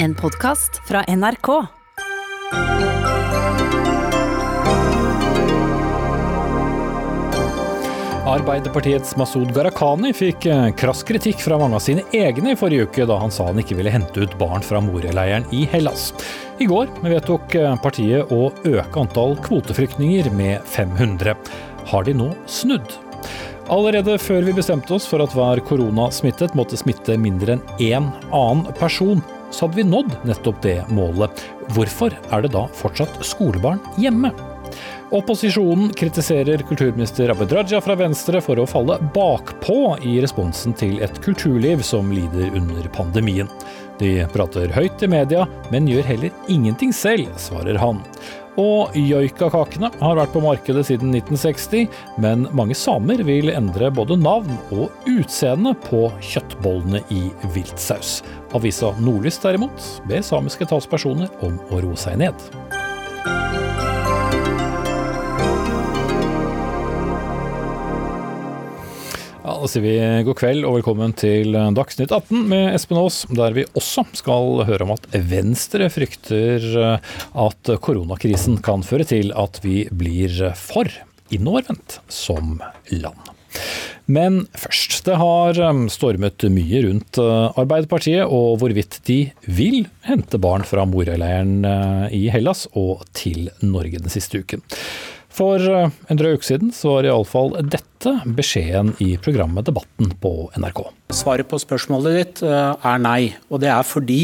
En podkast fra NRK. Arbeiderpartiets Masud Gharahkhani fikk eh, krass kritikk fra mange av sine egne i forrige uke, da han sa han ikke ville hente ut barn fra Moria-leiren i Hellas. I går vedtok eh, partiet å øke antall kvoteflyktninger med 500. Har de nå snudd? Allerede før vi bestemte oss for at hver koronasmittet måtte smitte mindre enn én annen person, så hadde vi nådd nettopp det målet. Hvorfor er det da fortsatt skolebarn hjemme? Opposisjonen kritiserer kulturminister Abid Raja fra Venstre for å falle bakpå i responsen til et kulturliv som lider under pandemien. De prater høyt i media, men gjør heller ingenting selv, svarer han. Og joikakakene har vært på markedet siden 1960, men mange samer vil endre både navn og utseende på kjøttbollene i viltsaus. Avisa Nordlys derimot ber samiske talspersoner om å roe seg ned. Da sier vi god kveld og velkommen til Dagsnytt 18 med Espen Aas, der vi også skal høre om at Venstre frykter at koronakrisen kan føre til at vi blir for innovervendt som land. Men først. Det har stormet mye rundt Arbeiderpartiet og hvorvidt de vil hente barn fra Moria-leiren i Hellas og til Norge den siste uken. For en drøy uke siden så var iallfall dette beskjeden i programmet Debatten på NRK. Svaret på spørsmålet ditt er nei. Og det er fordi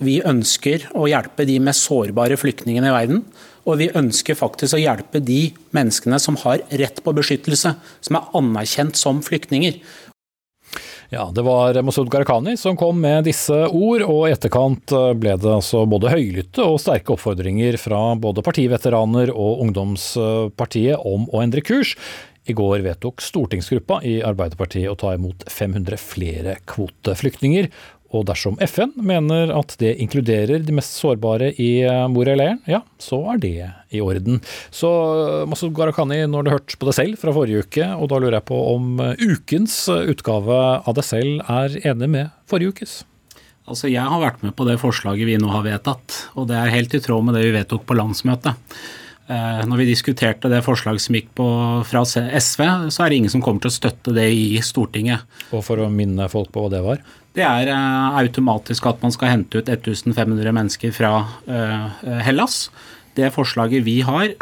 vi ønsker å hjelpe de mest sårbare flyktningene i verden. Og vi ønsker faktisk å hjelpe de menneskene som har rett på beskyttelse, som er anerkjent som flyktninger. Ja, Det var Masud Gharahkhani som kom med disse ord, og i etterkant ble det altså både høylytte og sterke oppfordringer fra både partiveteraner og ungdomspartiet om å endre kurs. I går vedtok stortingsgruppa i Arbeiderpartiet å ta imot 500 flere kvoteflyktninger. Og dersom FN mener at det inkluderer de mest sårbare i Moria-leiren, ja, så er det i orden. Så Masud Gharahkhani, nå har du hørt på deg selv fra forrige uke, og da lurer jeg på om ukens utgave av deg selv er enig med forrige ukes? Altså, Jeg har vært med på det forslaget vi nå har vedtatt, og det er helt i tråd med det vi vedtok på landsmøtet. Når vi diskuterte det forslaget som gikk på, fra SV, så er det ingen som kommer til å støtte det i Stortinget. Og for å minne folk på hva det var? Det er automatisk at man skal hente ut 1500 mennesker fra Hellas. Det forslaget vi har,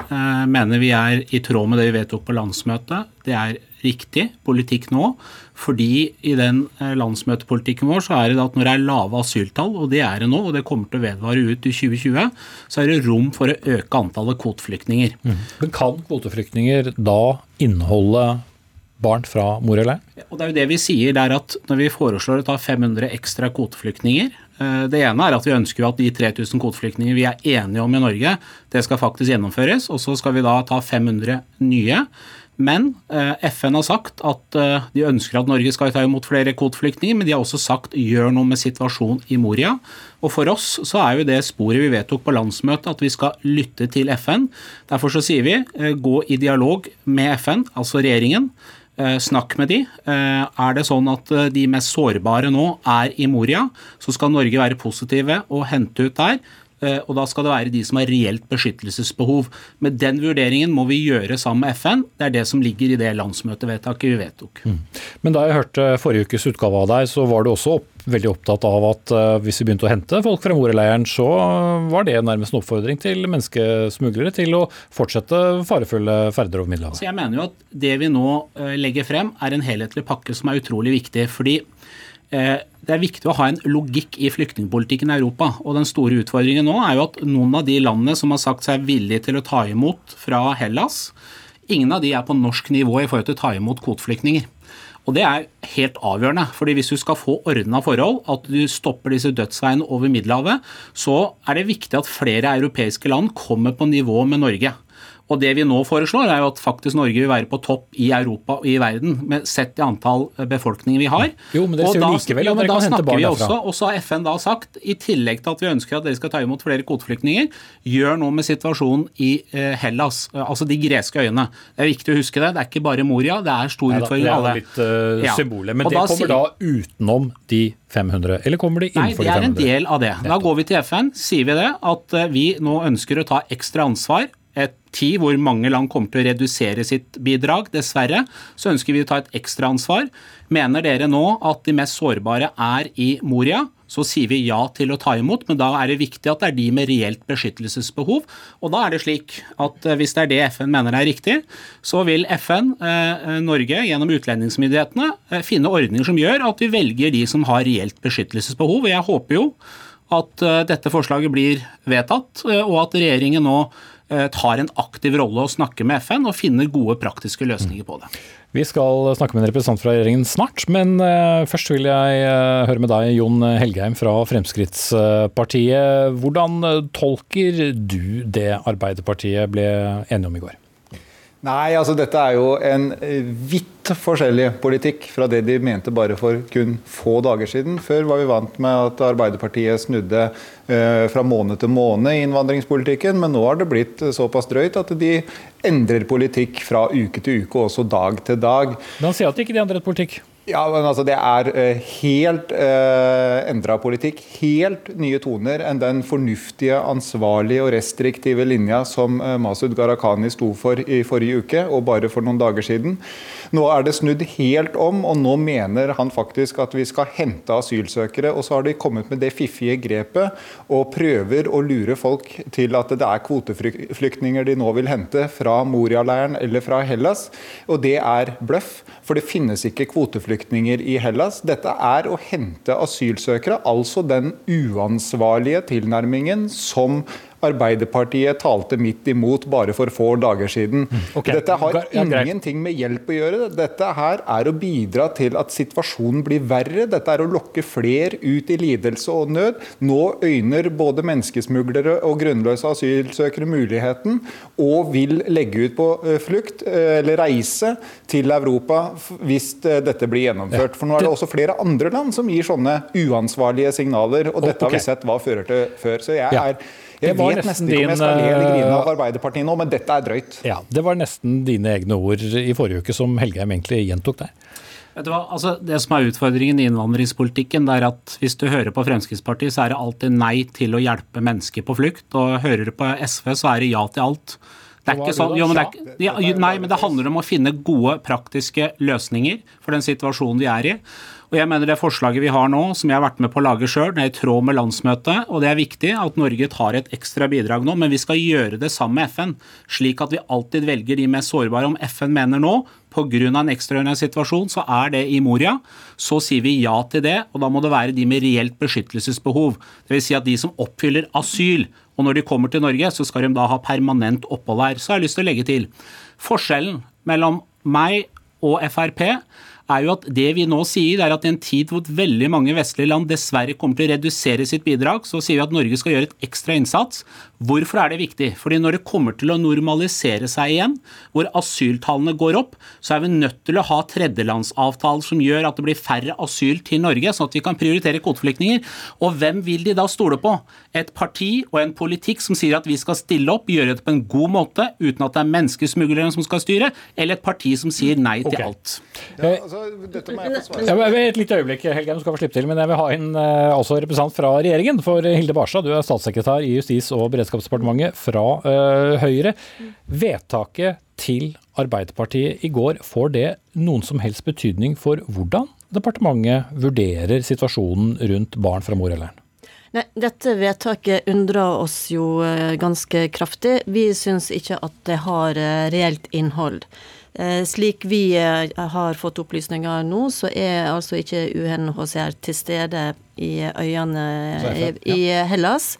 mener vi er i tråd med det vi vedtok på landsmøtet. Det er riktig politikk nå, fordi i den landsmøtepolitikken vår så er det at når det er lave asyltall, og det er det nå, og det kommer til å vedvare ut i 2020, så er det rom for å øke antallet kvoteflyktninger. Mm. Men kan kvoteflyktninger da inneholde barn fra Moria, eller? Og det er jo det vi sier, det er at når vi foreslår å ta 500 ekstra kvoteflyktninger Det ene er at vi ønsker at de 3000 kvoteflyktninger vi er enige om i Norge, det skal faktisk gjennomføres. Og så skal vi da ta 500 nye. Men FN har sagt at de ønsker at Norge skal ta imot flere kvoteflyktninger, men de har også sagt gjør noe med situasjonen i Moria. Og For oss så er jo det sporet vi vedtok på landsmøtet, at vi skal lytte til FN. Derfor så sier vi gå i dialog med FN, altså regjeringen. Snakk med de. Er det sånn at de mest sårbare nå er i Moria, så skal Norge være positive og hente ut der. Og da skal det være de som har reelt beskyttelsesbehov. Men den vurderingen må vi gjøre sammen med FN. Det er det som ligger i det landsmøtevedtaket vi vedtok. Mm. Men da jeg hørte forrige ukes utgave av deg, så var du også opp, veldig opptatt av at uh, hvis vi begynte å hente folk fra Moria-leiren, så var det nærmest en oppfordring til menneskesmuglere til å fortsette farefulle ferder over Middelhavet. Så jeg mener jo at det vi nå uh, legger frem, er en helhetlig pakke som er utrolig viktig. fordi det er viktig å ha en logikk i flyktningpolitikken i Europa. og Den store utfordringen nå er jo at noen av de landene som har sagt seg villige til å ta imot fra Hellas, ingen av de er på norsk nivå i forhold til å ta imot kvoteflyktninger. Og Det er helt avgjørende. fordi Hvis du skal få ordna forhold, at du stopper disse dødsveiene over Middelhavet, så er det viktig at flere europeiske land kommer på nivå med Norge. Og det vi nå foreslår, er jo at faktisk Norge vil være på topp i Europa og i verden, med sett i antall befolkninger vi har. Jo, men dere sier jo likevel at dere kan hente barn derfra. Og så har FN da sagt, i tillegg til at vi ønsker at dere skal ta imot flere kvoteflyktninger, gjør noe med situasjonen i eh, Hellas, eh, altså de greske øyene. Det er viktig å huske det. Det er ikke bare Moria, det er stor utfordring. det er litt uh, symbolet. Men det kommer da utenom de 500, eller kommer de innenfor de 500? Nei, det er en del av det. Da går vi til FN, sier vi det, at eh, vi nå ønsker å ta ekstra ansvar. Et tid hvor mange land kommer til å redusere sitt bidrag, dessverre, så ønsker vi å ta et ekstra ansvar. Mener dere nå at de mest sårbare er i Moria, så sier vi ja til å ta imot, men da er det viktig at det er de med reelt beskyttelsesbehov. Og da er det slik at eh, hvis det er det FN mener er riktig, så vil FN, eh, Norge, gjennom utlendingsmyndighetene, eh, finne ordninger som gjør at vi velger de som har reelt beskyttelsesbehov. Og jeg håper jo at eh, dette forslaget blir vedtatt, eh, og at regjeringen nå eh, tar en aktiv rolle og snakker med FN og finner gode praktiske løsninger på det. Vi skal snakke med en representant fra regjeringen snart, men eh, først vil jeg eh, høre med deg, Jon Helgheim fra Fremskrittspartiet. Hvordan eh, tolker du det Arbeiderpartiet ble enige om i går? Nei, altså dette er jo en eh, vidt forskjellig politikk fra det de mente bare for kun få dager siden. Før var vi vant med at Arbeiderpartiet snudde eh, fra måned til måned i innvandringspolitikken, men nå har det blitt såpass drøyt at de endrer politikk fra uke til uke, og også dag til dag. Men han sier at de ikke de endret politikk. Ja, men altså Det er eh, helt eh, endra politikk. Helt nye toner enn den fornuftige, ansvarlige og restriktive linja som eh, Masud Gharahkhani sto for i forrige uke, og bare for noen dager siden. Nå er det snudd helt om, og nå mener han faktisk at vi skal hente asylsøkere. Og så har de kommet med det fiffige grepet og prøver å lure folk til at det er kvoteflyktninger de nå vil hente fra Moria-leiren eller fra Hellas. Og det er bløff, for det finnes ikke kvoteflyktninger i Hellas. Dette er å hente asylsøkere, altså den uansvarlige tilnærmingen som Arbeiderpartiet talte midt imot bare for få dager siden. Okay. Dette har ingenting med hjelp å gjøre. Dette her er å bidra til at situasjonen blir verre. Dette er å lokke fler ut i lidelse og nød. Nå øyner både menneskesmuglere og grunnløse asylsøkere muligheten, og vil legge ut på eh, flukt eh, eller reise til Europa hvis eh, dette blir gjennomført. For nå er det også flere andre land som gir sånne uansvarlige signaler, og dette har vi sett hva fører til før. Så jeg er jeg vet nesten nesten ikke om jeg skal le eller grine av eh, Arbeiderpartiet nå, men dette er drøyt. Ja, Det var nesten dine egne ord i forrige uke som Helgheim egentlig gjentok der. Vet du hva, altså Det som er utfordringen i innvandringspolitikken, det er at hvis du hører på Fremskrittspartiet, så er det alltid nei til å hjelpe mennesker på flukt. Og hører du på SV, så er det ja til alt. Det er ikke sånn, jo, men det er, ja, nei, men det handler om å finne gode, praktiske løsninger for den situasjonen vi er i. Og jeg mener Det forslaget vi har nå, som jeg har vært med på å lage sjøl, er i tråd med landsmøtet. og Det er viktig at Norge tar et ekstra bidrag nå, men vi skal gjøre det sammen med FN. Slik at vi alltid velger de mest sårbare. Om FN mener nå pga. en ekstraordinær situasjon, så er det i Moria. Så sier vi ja til det, og da må det være de med reelt beskyttelsesbehov. Dvs. Si at de som oppfyller asyl, og når de kommer til Norge, så skal de da ha permanent opphold her. Så har jeg lyst til å legge til forskjellen mellom meg og Frp er jo at det vi nå sier, er at i en tid hvor veldig mange vestlige land dessverre kommer til å redusere sitt bidrag, så sier vi at Norge skal gjøre et ekstra innsats. Hvorfor er det viktig? Fordi når det kommer til å normalisere seg igjen, hvor asyltallene går opp, så er vi nødt til å ha tredjelandsavtaler som gjør at det blir færre asyl til Norge, sånn at vi kan prioritere kvoteflyktninger. Og hvem vil de da stole på? Et parti og en politikk som sier at vi skal stille opp, gjøre det på en god måte, uten at det er menneskesmuglerne som skal styre, eller et parti som sier nei til okay. alt? Ja, altså, dette må jeg få svare Ja, Et lite øyeblikk, Helge, du skal få slippe til, men jeg vil ha inn eh, også representant fra regjeringen. For Hilde Barstad, du er statssekretær i Justis- og beredskapsdepartementet fra eh, Høyre. Vedtaket til Arbeiderpartiet i går, får det noen som helst betydning for hvordan departementet vurderer situasjonen rundt barn fra mor eller? Nei, dette vedtaket undrer oss jo eh, ganske kraftig. Vi syns ikke at det har eh, reelt innhold. Eh, Slik vi eh, har fått opplysninger nå, så er altså ikke UNHCR til stede i øyene i, i Hellas.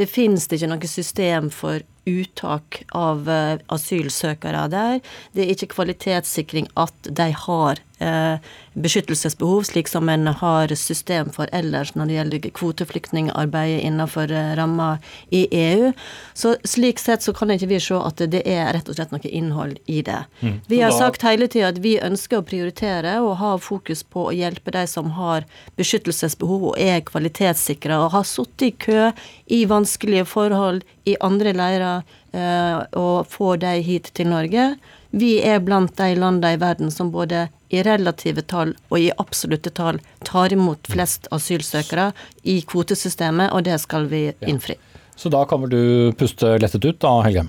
Det finnes det ikke noe system for uttak av eh, asylsøkere der. Det er ikke kvalitetssikring at de har eh, beskyttelsesbehov, slik som en har system for ellers når det gjelder kvoteflyktningarbeidet innenfor eh, ramma i EU. Så slik sett så kan ikke vi se at det er rett og slett noe innhold i det. Mm. Vi har sagt hele tida at vi ønsker å prioritere og ha fokus på å hjelpe de som har beskyttelsesbehov og er kvalitetssikra og har sittet i kø i vanskelige forhold i andre leirer, eh, og får de hit til Norge. Vi er blant de landene i verden som både i relative tall og i absolutte tall tar imot flest asylsøkere i kvotesystemet, og det skal vi innfri. Så da kommer du puste lettet ut da, Helgheim?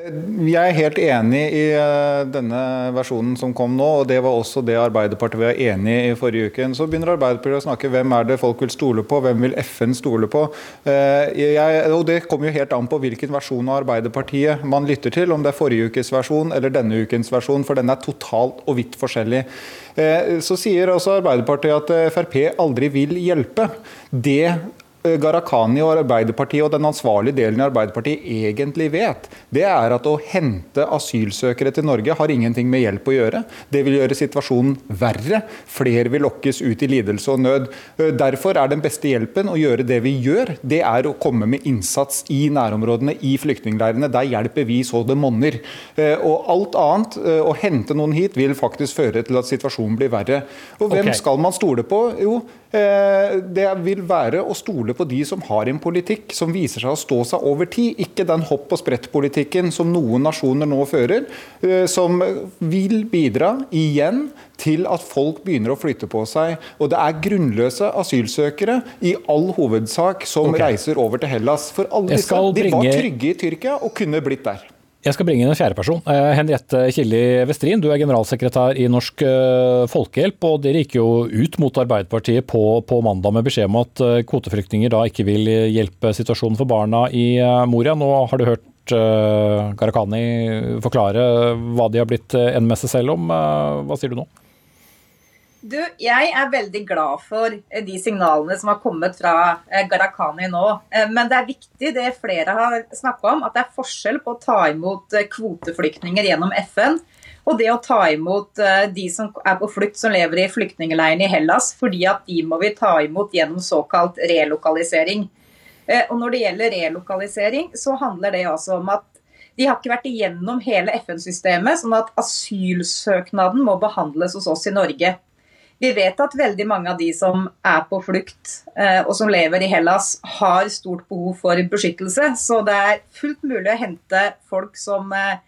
Jeg er helt enig i eh, denne versjonen som kom nå, og det var også det Arbeiderpartiet var enig i forrige uke. Så begynner Arbeiderpartiet å snakke hvem er det folk vil stole på, hvem vil FN stole på. Eh, jeg, og Det kommer jo helt an på hvilken versjon av Arbeiderpartiet man lytter til, om det er forrige ukes versjon eller denne ukens versjon, for den er totalt og vidt forskjellig. Eh, så sier også Arbeiderpartiet at Frp aldri vil hjelpe. Det Eh, Gharahkhani og Arbeiderpartiet og den ansvarlige delen av Arbeiderpartiet egentlig vet, det er at å hente asylsøkere til Norge har ingenting med hjelp å gjøre. Det vil gjøre situasjonen verre. Flere vil lokkes ut i lidelse og nød. Eh, derfor er den beste hjelpen å gjøre det vi gjør. Det er å komme med innsats i nærområdene, i flyktningleirene. Der hjelper vi så det monner. Eh, og alt annet, å hente noen hit, vil faktisk føre til at situasjonen blir verre. Og hvem okay. skal man stole på? Jo, det vil være å stole stole på de som har en politikk som viser seg å stå seg over tid, ikke den hopp og sprett-politikken som noen nasjoner nå fører, eh, som vil bidra igjen til at folk begynner å flytte på seg. Og det er grunnløse asylsøkere i all hovedsak som okay. reiser over til Hellas. For alle disse de var trygge i Tyrkia og kunne blitt der. Jeg skal bringe inn en fjerdeperson. person, Henriette Killi Westrin, du er generalsekretær i Norsk eh, Folkehjelp. og Dere gikk jo ut mot Arbeiderpartiet på, på, mandag med beskjed om at eh, kvoteflyktninger da ikke vil hjelpe situasjonen for barna i Moria. Nå har du hørt Gharahkhani forklare hva de har blitt selv om. Hva sier du nå? Du, jeg er veldig glad for eh, de signalene som har kommet fra eh, Gharahkhani nå. Eh, men det er viktig, det flere har snakka om, at det er forskjell på å ta imot kvoteflyktninger gjennom FN og det å ta imot de som er på flukt, som lever i flyktningleirene i Hellas, fordi at de må vi ta imot gjennom såkalt relokalisering. Og når det gjelder relokalisering, så handler det altså om at de har ikke vært igjennom hele FN-systemet, sånn at asylsøknaden må behandles hos oss i Norge. Vi vet at veldig mange av de som er på flukt eh, og som lever i Hellas, har stort behov for beskyttelse. Så det er fullt mulig å hente folk som eh,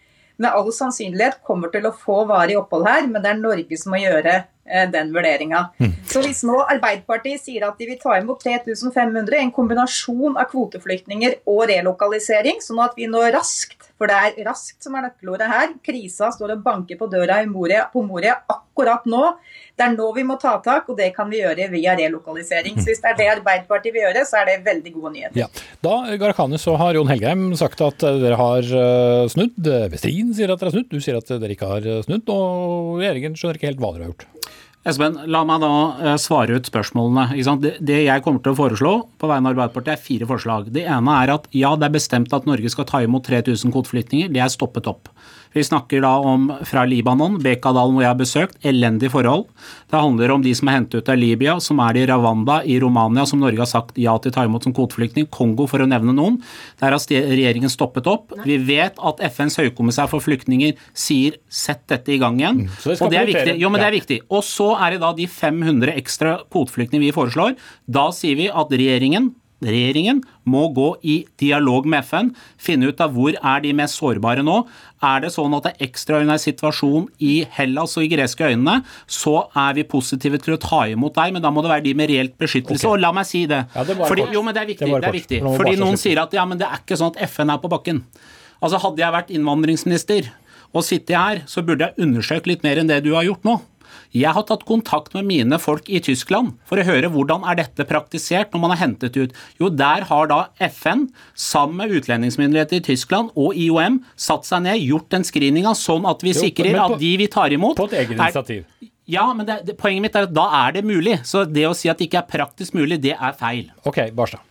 med all sannsynlighet kommer til å få varig opphold her, men det er Norge som må gjøre eh, den vurderinga. Mm. Så hvis nå Arbeiderpartiet sier at de vil ta imot 3500, en kombinasjon av kvoteflyktninger og relokalisering, sånn at vi nå raskt for det er raskt som er nøkkelordet her. Krisa står og banker på døra Moria, på Moria akkurat nå. Det er nå vi må ta tak, og det kan vi gjøre via relokalisering. Så hvis det er det Arbeiderpartiet vil gjøre, så er det veldig gode nyheter. Ja. Da Gharahkhani, så har Jon Helgheim sagt at dere har eh, snudd. Vestrin sier at dere har snudd, du sier at dere ikke har snudd. Og regjeringen skjønner ikke helt hva dere har gjort. Espen, la meg da eh, svare ut spørsmålene. Det, det, jeg kommer til å foreslå på vegne av Arbeiderpartiet, er fire forslag. Det ene er at ja, det er bestemt at Norge skal ta imot 3000 kvoteflyktninger. Det er stoppet opp. Vi snakker da om fra Libanon, Bekadalen hvor jeg har besøkt, elendige forhold. Det handler om de som er hentet ut av Libya, som er i Ravanda i Romania, som Norge har sagt ja til å ta imot som kvoteflyktning. Kongo, for å nevne noen. Der har regjeringen stoppet opp. Vi vet at FNs høykommissær for flyktninger sier sett dette i gang igjen. Mm, det og det er viktig. Jo, men det er viktig. Og så er det da de 500 ekstra kvoteflyktningene vi foreslår. Da sier vi at regjeringen regjeringen må gå i dialog med FN, finne ut av hvor er de mest sårbare nå. Er det sånn at det er ekstraordinær situasjon i Hellas og i greske øynene, så er vi positive til å ta imot deg, men da må det være de med reelt beskyttelse. Okay. Og la meg si det. Ja, det Fordi, jo, men det er viktig. Det, det er viktig. Fordi noen sier at ja, men det er ikke sånn at FN er på bakken. Altså Hadde jeg vært innvandringsminister og sittet her, så burde jeg undersøkt litt mer enn det du har gjort nå. Jeg har tatt kontakt med mine folk i Tyskland for å høre hvordan er dette praktisert når man har hentet ut. Jo, der har da FN sammen med utlendingsmyndigheter i Tyskland og IOM satt seg ned, gjort den screeninga sånn at vi sikrer på, at de vi tar imot På et eget initiativ. ja, men det, det, poenget mitt er at da er det mulig. Så det å si at det ikke er praktisk mulig, det er feil. Ok, Barstad.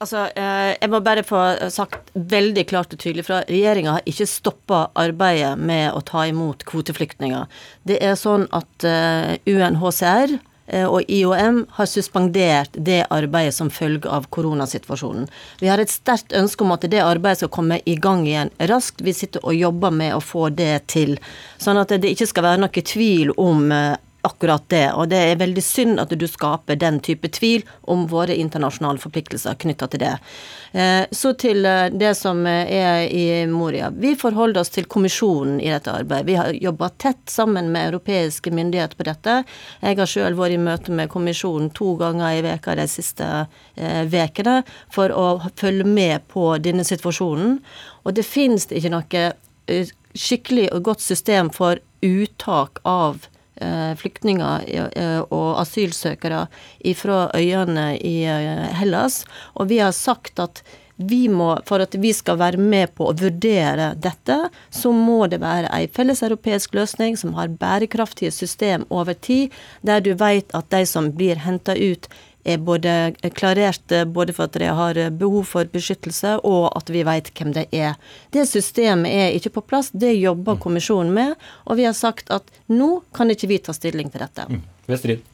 Altså, eh, Jeg må bare få sagt veldig klart og tydelig fra. Regjeringa har ikke stoppa arbeidet med å ta imot kvoteflyktninger. Det er sånn at eh, UNHCR eh, og IOM har suspendert det arbeidet som følge av koronasituasjonen. Vi har et sterkt ønske om at det arbeidet skal komme i gang igjen raskt. Vi sitter og jobber med å få det til. Sånn at det ikke skal være noe tvil om akkurat det. Og det er veldig synd at du skaper den type tvil om våre internasjonale forpliktelser knytta til det. Eh, så til eh, det som er i Moria. Vi forholder oss til kommisjonen i dette arbeidet. Vi har jobba tett sammen med europeiske myndigheter på dette. Jeg har sjøl vært i møte med kommisjonen to ganger i veka de siste ukene eh, for å følge med på denne situasjonen. Og det finnes ikke noe skikkelig og godt system for uttak av Eh, flyktninger eh, og asylsøkere fra øyene i eh, Hellas. Og vi har sagt at vi må, for at vi skal være med på å vurdere dette, så må det være en felles europeisk løsning som har bærekraftige system over tid, der du vet at de som blir henta ut, er både klarert både for at de har behov for beskyttelse, og at vi vet hvem det er. Det systemet er ikke på plass. Det jobber mm. kommisjonen med. Og vi har sagt at nå kan ikke vi ta stilling til dette. Mm. Vestrid.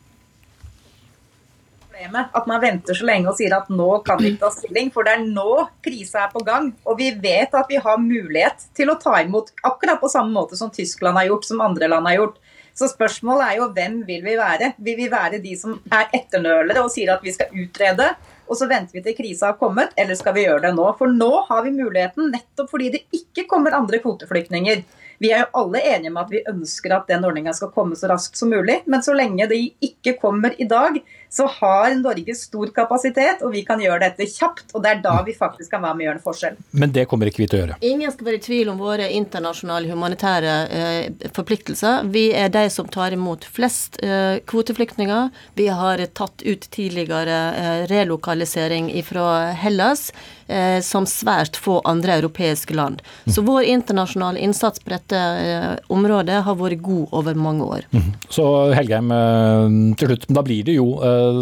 At man venter så lenge og sier at nå kan vi ikke ta stilling, for det er nå krisa er på gang. Og vi vet at vi har mulighet til å ta imot akkurat på samme måte som Tyskland har gjort, som andre land har gjort. Så spørsmålet er jo hvem vil vi være? Vil vi være de som er etternølere og sier at vi skal utrede, og så venter vi til krisa har kommet, eller skal vi gjøre det nå? For nå har vi muligheten, nettopp fordi det ikke kommer andre kvoteflyktninger. Vi er jo alle enige om at vi ønsker at den ordninga skal komme så raskt som mulig, men så lenge de ikke kommer i dag, så har Norge stor kapasitet, og vi kan gjøre dette kjapt. Og det er da vi faktisk kan være med å gjøre en forskjell. Men det kommer ikke vi til å gjøre? Ingen skal være i tvil om våre internasjonale humanitære eh, forpliktelser. Vi er de som tar imot flest eh, kvoteflyktninger. Vi har tatt ut tidligere eh, relokalisering fra Hellas. Eh, som svært få andre europeiske land. Så vår internasjonale innsats på dette eh, området har vært god over mange år. Mm. Så Helgheim, eh, til slutt. Da blir det jo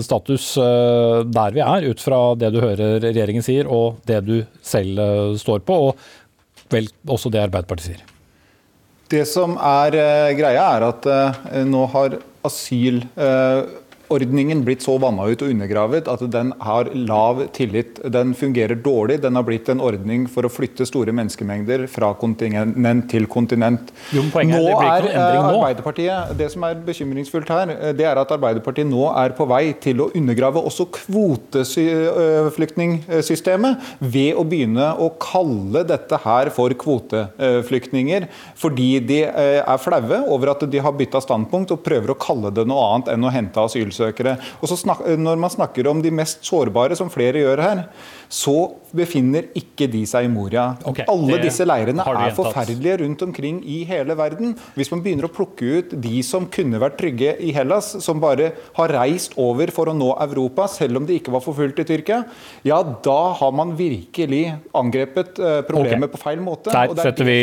status der vi er, ut fra det du hører regjeringen sier og det du selv står på, og vel også det Arbeiderpartiet sier. Det som er greia, er at nå har asyl ordningen blitt så vanna ut og undergravet at den har lav tillit. Den fungerer dårlig. Den har blitt en ordning for å flytte store menneskemengder fra kontinent til kontinent. Jo, nå er eh, Arbeiderpartiet, Det som er bekymringsfullt her, eh, det er at Arbeiderpartiet nå er på vei til å undergrave også kvoteflyktningsystemet ved å begynne å kalle dette her for kvoteflyktninger. Fordi de eh, er flaue over at de har bytta standpunkt og prøver å kalle det noe annet enn å hente asylsøkere asylsøkere. Og så snak, Når man snakker om de mest sårbare, som flere gjør her, så befinner ikke de seg i Moria. Okay, Alle disse leirene er forferdelige rundt omkring i hele verden. Hvis man begynner å plukke ut de som kunne vært trygge i Hellas, som bare har reist over for å nå Europa, selv om de ikke var forfulgt i Tyrkia, ja, da har man virkelig angrepet eh, problemet okay. på feil måte. Der setter vi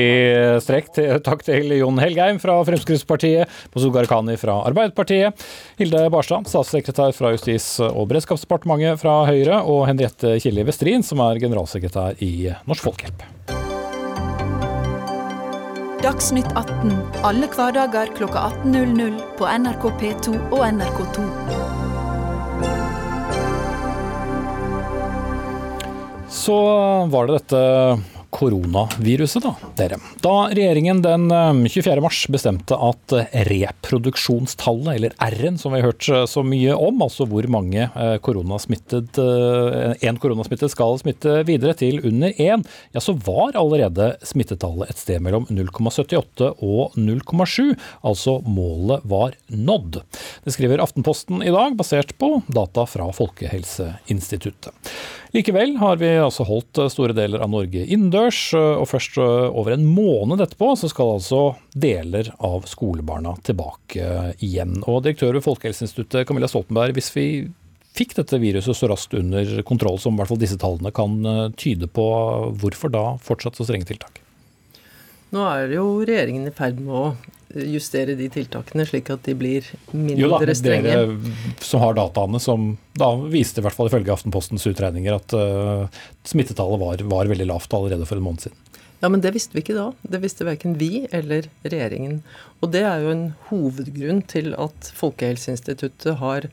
strekk. Takk til Jon Helgheim fra Fremskrittspartiet, Masud Gharahkhani fra Arbeiderpartiet, Hilde Barstad, statssekretær fra Justis- og beredskapsdepartementet fra Høyre, og Henriette Kilje Westrin, som er generalsekretær i Norsk Folkehjelp. Dagsnytt 18 alle hverdager kl 18.00 på NRK P2 og NRK2. Så var det dette koronaviruset, da, dere. Da regjeringen den 24. Eh, bestemte at reproduksjonstallet, eller R-en som vi har hørt eh, så mye om, altså hvor mange eh, koronasmittet, en koronasmittet skal smitte videre til under én, ja så var allerede smittetallet et sted mellom 0,78 og 0,7, altså målet var nådd. Det skriver Aftenposten i dag, basert på data fra Folkehelseinstituttet. Likevel har vi altså holdt store deler av Norge innendørs, og først over en måned etterpå så skal altså deler av skolebarna tilbake igjen. Og direktør ved Folkehelseinstituttet Camilla Stoltenberg, hvis vi fikk dette viruset så raskt under kontroll som i hvert fall disse tallene kan eh, tyde på, hvorfor da fortsatt så strenge tiltak? Nå er jo regjeringen i ferd med å justere de tiltakene slik at de blir mindre jo da, strenge? Dere som har dataene, som da viste i hvert fall ifølge Aftenpostens utregninger at uh, smittetallet var, var, veldig lavt allerede for en måned siden. Ja, men det visste vi ikke da. Det visste verken vi eller regjeringen. Og det er jo en hovedgrunn til at Folkehelseinstituttet har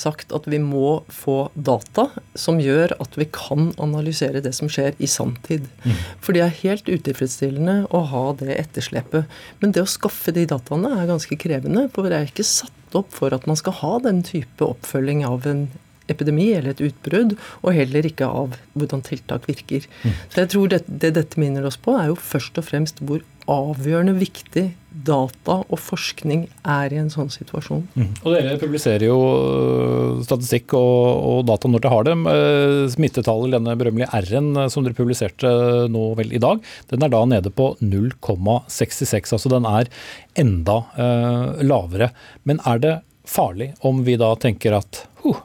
sagt at vi må få data som gjør at vi kan analysere det som skjer i sanntid. Mm. For det er helt utilfredsstillende å ha det etterslepet. Men det å skaffe de dataene er ganske krevende, for det er ikke satt opp for at man skal ha den type oppfølging av en epidemi eller et utbrudd, og heller ikke av hvordan tiltak virker. Mm. Så jeg tror det, det, dette minner oss på, er jo først og fremst hvor avgjørende viktig data og forskning er i en sånn situasjon. Mm. Og Dere publiserer jo øh, statistikk og, og data når dere har dem. Øh, smittetallet, denne berømmelige R-en øh, som dere publiserte nå vel i dag, den er da nede på 0,66. Altså den er enda uh, lavere. Men er det farlig om vi da tenker at huh,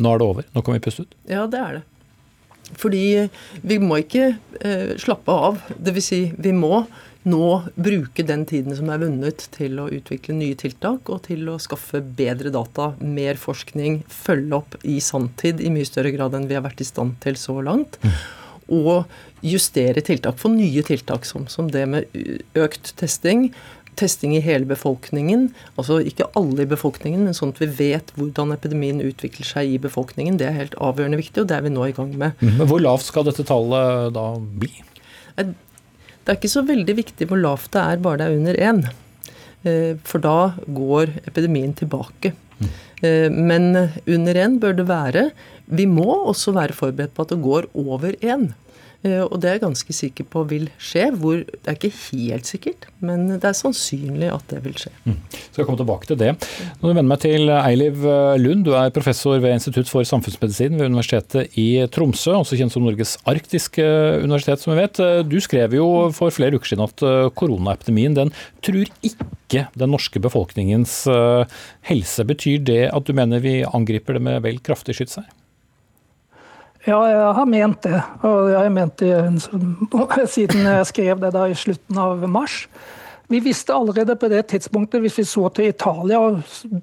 nå er det over, nå kan vi puste ut? Ja, det er det. Fordi vi må ikke eh, slappe av. Dvs. Si, vi må nå bruke den tiden som er vunnet til å utvikle nye tiltak og til å skaffe bedre data, mer forskning, følge opp i sanntid i mye større grad enn vi har vært i stand til så langt. Mm. Og justere tiltak, få nye tiltak som, som det med økt testing, testing i hele befolkningen. Altså ikke alle i befolkningen, men sånn at vi vet hvordan epidemien utvikler seg i befolkningen. Det er helt avgjørende viktig, og det er vi nå i gang med. Mhm. Men Hvor lavt skal dette tallet da bli? Det er ikke så veldig viktig hvor lavt det er, bare det er under én. Eh, for da går epidemien tilbake. Mm. Men under én bør det være. Vi må også være forberedt på at det går over én. Eh, og det er jeg ganske sikker på vil skje. Hvor, det er ikke helt sikkert, men det er sannsynlig at det vil skje. Mm. Skal komme tilbake til det. Nå vender meg til Eiliv eh, Lund. Du er professor ved Institutt for samfunnsmedisin ved Universitetet i Tromsø, også kjent som Norges arktiske universitet, som vi vet. Eh, du skrev jo for flere uker siden at koronaepidemien den truer ikke den norske befolkningens helse. Betyr det at du mener vi angriper det med vel kraftig skyts her? Ja, jeg har ment det. Og jeg har ment det siden jeg skrev det da i slutten av mars. Vi visste allerede på det tidspunktet, hvis vi så til Italia og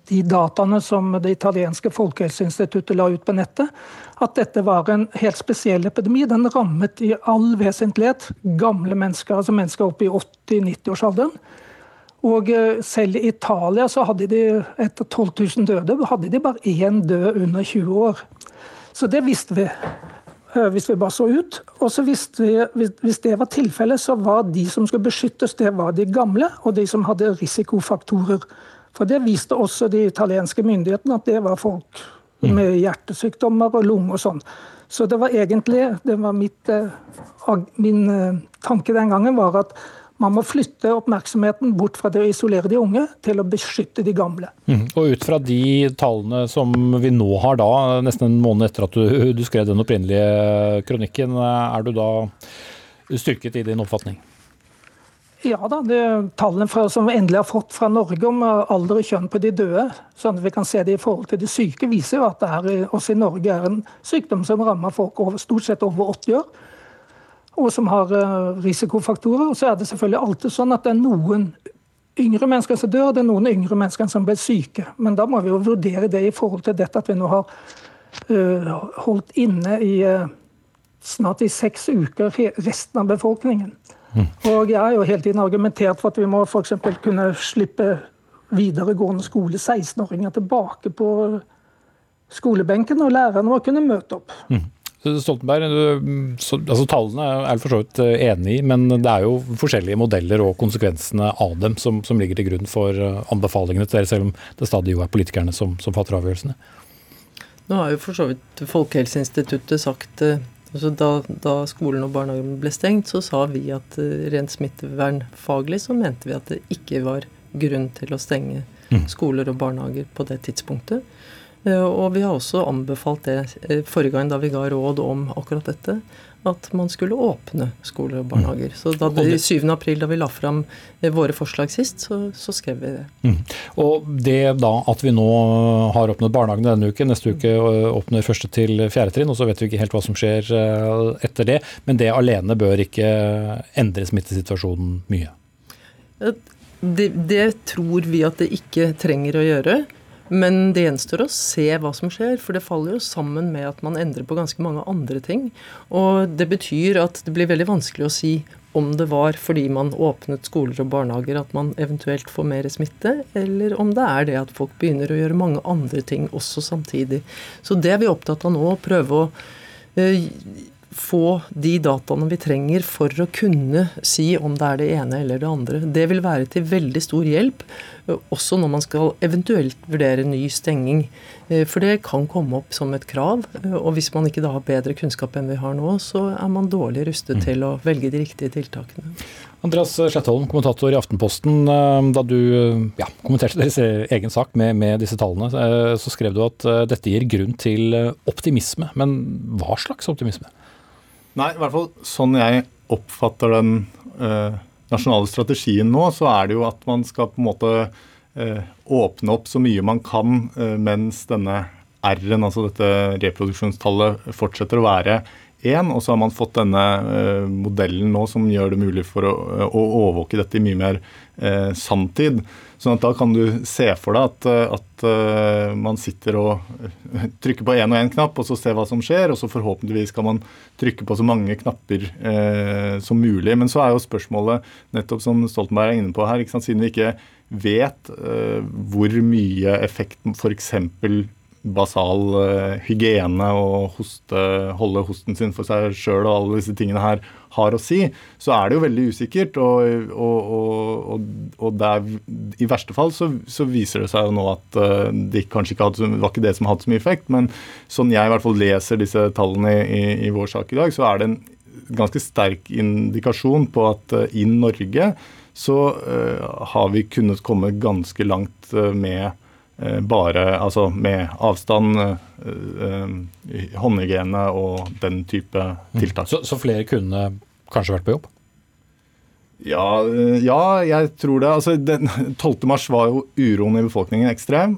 de dataene som det italienske folkehelseinstituttet la ut på nettet, at dette var en helt spesiell epidemi. Den rammet i all vesentlighet gamle mennesker, altså mennesker oppe i 80-90-årsalderen. Og eh, selv i Italia så hadde de etter 12 000 døde, hadde de bare én død under 20 år. Så det visste vi. Eh, hvis vi bare så ut. Og så visste vi, Hvis det var tilfellet, så var de som skulle beskyttes, det var de gamle og de som hadde risikofaktorer. For det viste også de italienske myndighetene, at det var folk mm. med hjertesykdommer og lunge og sånn. Så det var egentlig det var mitt, eh, Min eh, tanke den gangen var at man må flytte oppmerksomheten bort fra det å isolere de unge, til å beskytte de gamle. Mm. Og ut fra de tallene som vi nå har da, nesten en måned etter at du, du skrev den opprinnelige kronikken, er du da styrket i din oppfatning? Ja da, det Tallene fra, som vi endelig har fått fra Norge om alder og kjønn på de døde, sånn at vi kan se det i forhold til de syke, viser jo at det er, også i Norge er en sykdom som rammer folk over, stort sett over 80 år og som har eh, risikofaktorer. Og så er det selvfølgelig alltid sånn at det er noen yngre mennesker som dør, og det er noen yngre mennesker som blir syke. Men da må vi jo vurdere det i forhold til dette at vi nå har uh, holdt inne i uh, snart i seks uker resten av befolkningen. Mm. Og jeg har jo hele tiden argumentert for at vi må f.eks. kunne slippe videregående skole 16-åringer tilbake på skolebenken, og lærerne må kunne møte opp. Mm. Stoltenberg, du, så, altså Tallene er du for så vidt eh, enig i, men det er jo forskjellige modeller og konsekvensene av dem som, som ligger til grunn for eh, anbefalingene til dere, selv om det stadig jo er politikerne som, som fatter avgjørelsene. Nå har jo for så vidt Folkehelseinstituttet sagt eh, altså da, da, skolen og barnehagen ble stengt, så sa vi at rent smittevernfaglig så mente vi at det ikke var grunn til å stenge mm. skoler og barnehager på det tidspunktet. Eh, og vi har også anbefalt det eh, forrige gang da vi ga råd om akkurat dette, at man skulle åpne skoler og barnehager. Så da det, 7. april, da vi la fram eh, våre forslag sist, så, så skrev vi det. Mm. Og det da at vi nå har åpnet barnehagene denne uken, neste uke åpner første til fjerde trinn, og så vet vi ikke helt hva som skjer etter det, men det alene bør ikke endre smittesituasjonen mye? det, det tror vi at det ikke trenger å gjøre. Men det gjenstår å se hva som skjer, for det faller jo sammen med at man endrer på ganske mange andre ting. Og det betyr at det blir veldig vanskelig å si om det var fordi man åpnet skoler og barnehager at man eventuelt får mer smitte, eller om det er det at folk begynner å gjøre mange andre ting også samtidig. Så det er vi opptatt av nå, å prøve å eh, få de dataene vi trenger for å kunne si om det er det ene eller det andre. Det vil være til veldig stor hjelp, eh, også når man skal eventuelt vurdere ny stenging. Eh, for det kan komme opp som et krav, eh, og hvis man ikke da har bedre kunnskap enn vi har nå, så er man dårlig rustet mm. til å velge de riktige tiltakene. Andreas Slettholm, kommentator i Aftenposten. Da du ja, kommenterte deres egen sak med, med, disse tallene, så skrev du at dette gir grunn til optimisme. Men hva slags optimisme? Nei, i hvert fall sånn jeg oppfatter den eh, nasjonale strategien nå, så er det jo at man skal på en måte eh, åpne opp så mye man kan eh, mens denne R-en, altså dette reproduksjonstallet, fortsetter å være én. Og så har man fått denne eh, modellen nå som gjør det mulig for å, å overvåke dette i mye mer eh, sanntid. Sånn at da kan du se for deg at, eh, at uh, man sitter og eh, trykker på én og én knapp, og så ser hva som skjer, og så forhåpentligvis kan man trykke på så mange knapper eh, som mulig. Men så er jo spørsmålet, nettopp som Stoltenberg er inne på her, siden vi ikke vet eh, hvor mye effekt f.eks basal hygiene og hoste, holde hosten sin for seg sjøl og alle disse tingene her har å si, så er det jo veldig usikkert. Og, og, og, og der, i verste fall så, så, viser det seg jo nå at uh, det kanskje ikke hadde, var ikke det som hadde så mye effekt. Men sånn jeg i hvert fall leser disse tallene i, i vår sak i dag, så er det en ganske sterk indikasjon på at uh, i Norge så har vi kunnet komme ganske langt med Eh, bare altså med avstand, eh, eh, håndhygiene og den type mm. tiltak. Så, så, flere kunne kanskje vært på jobb? Ja, ja jeg tror det. Altså, den 12. mars var jo uroen i befolkningen ekstrem.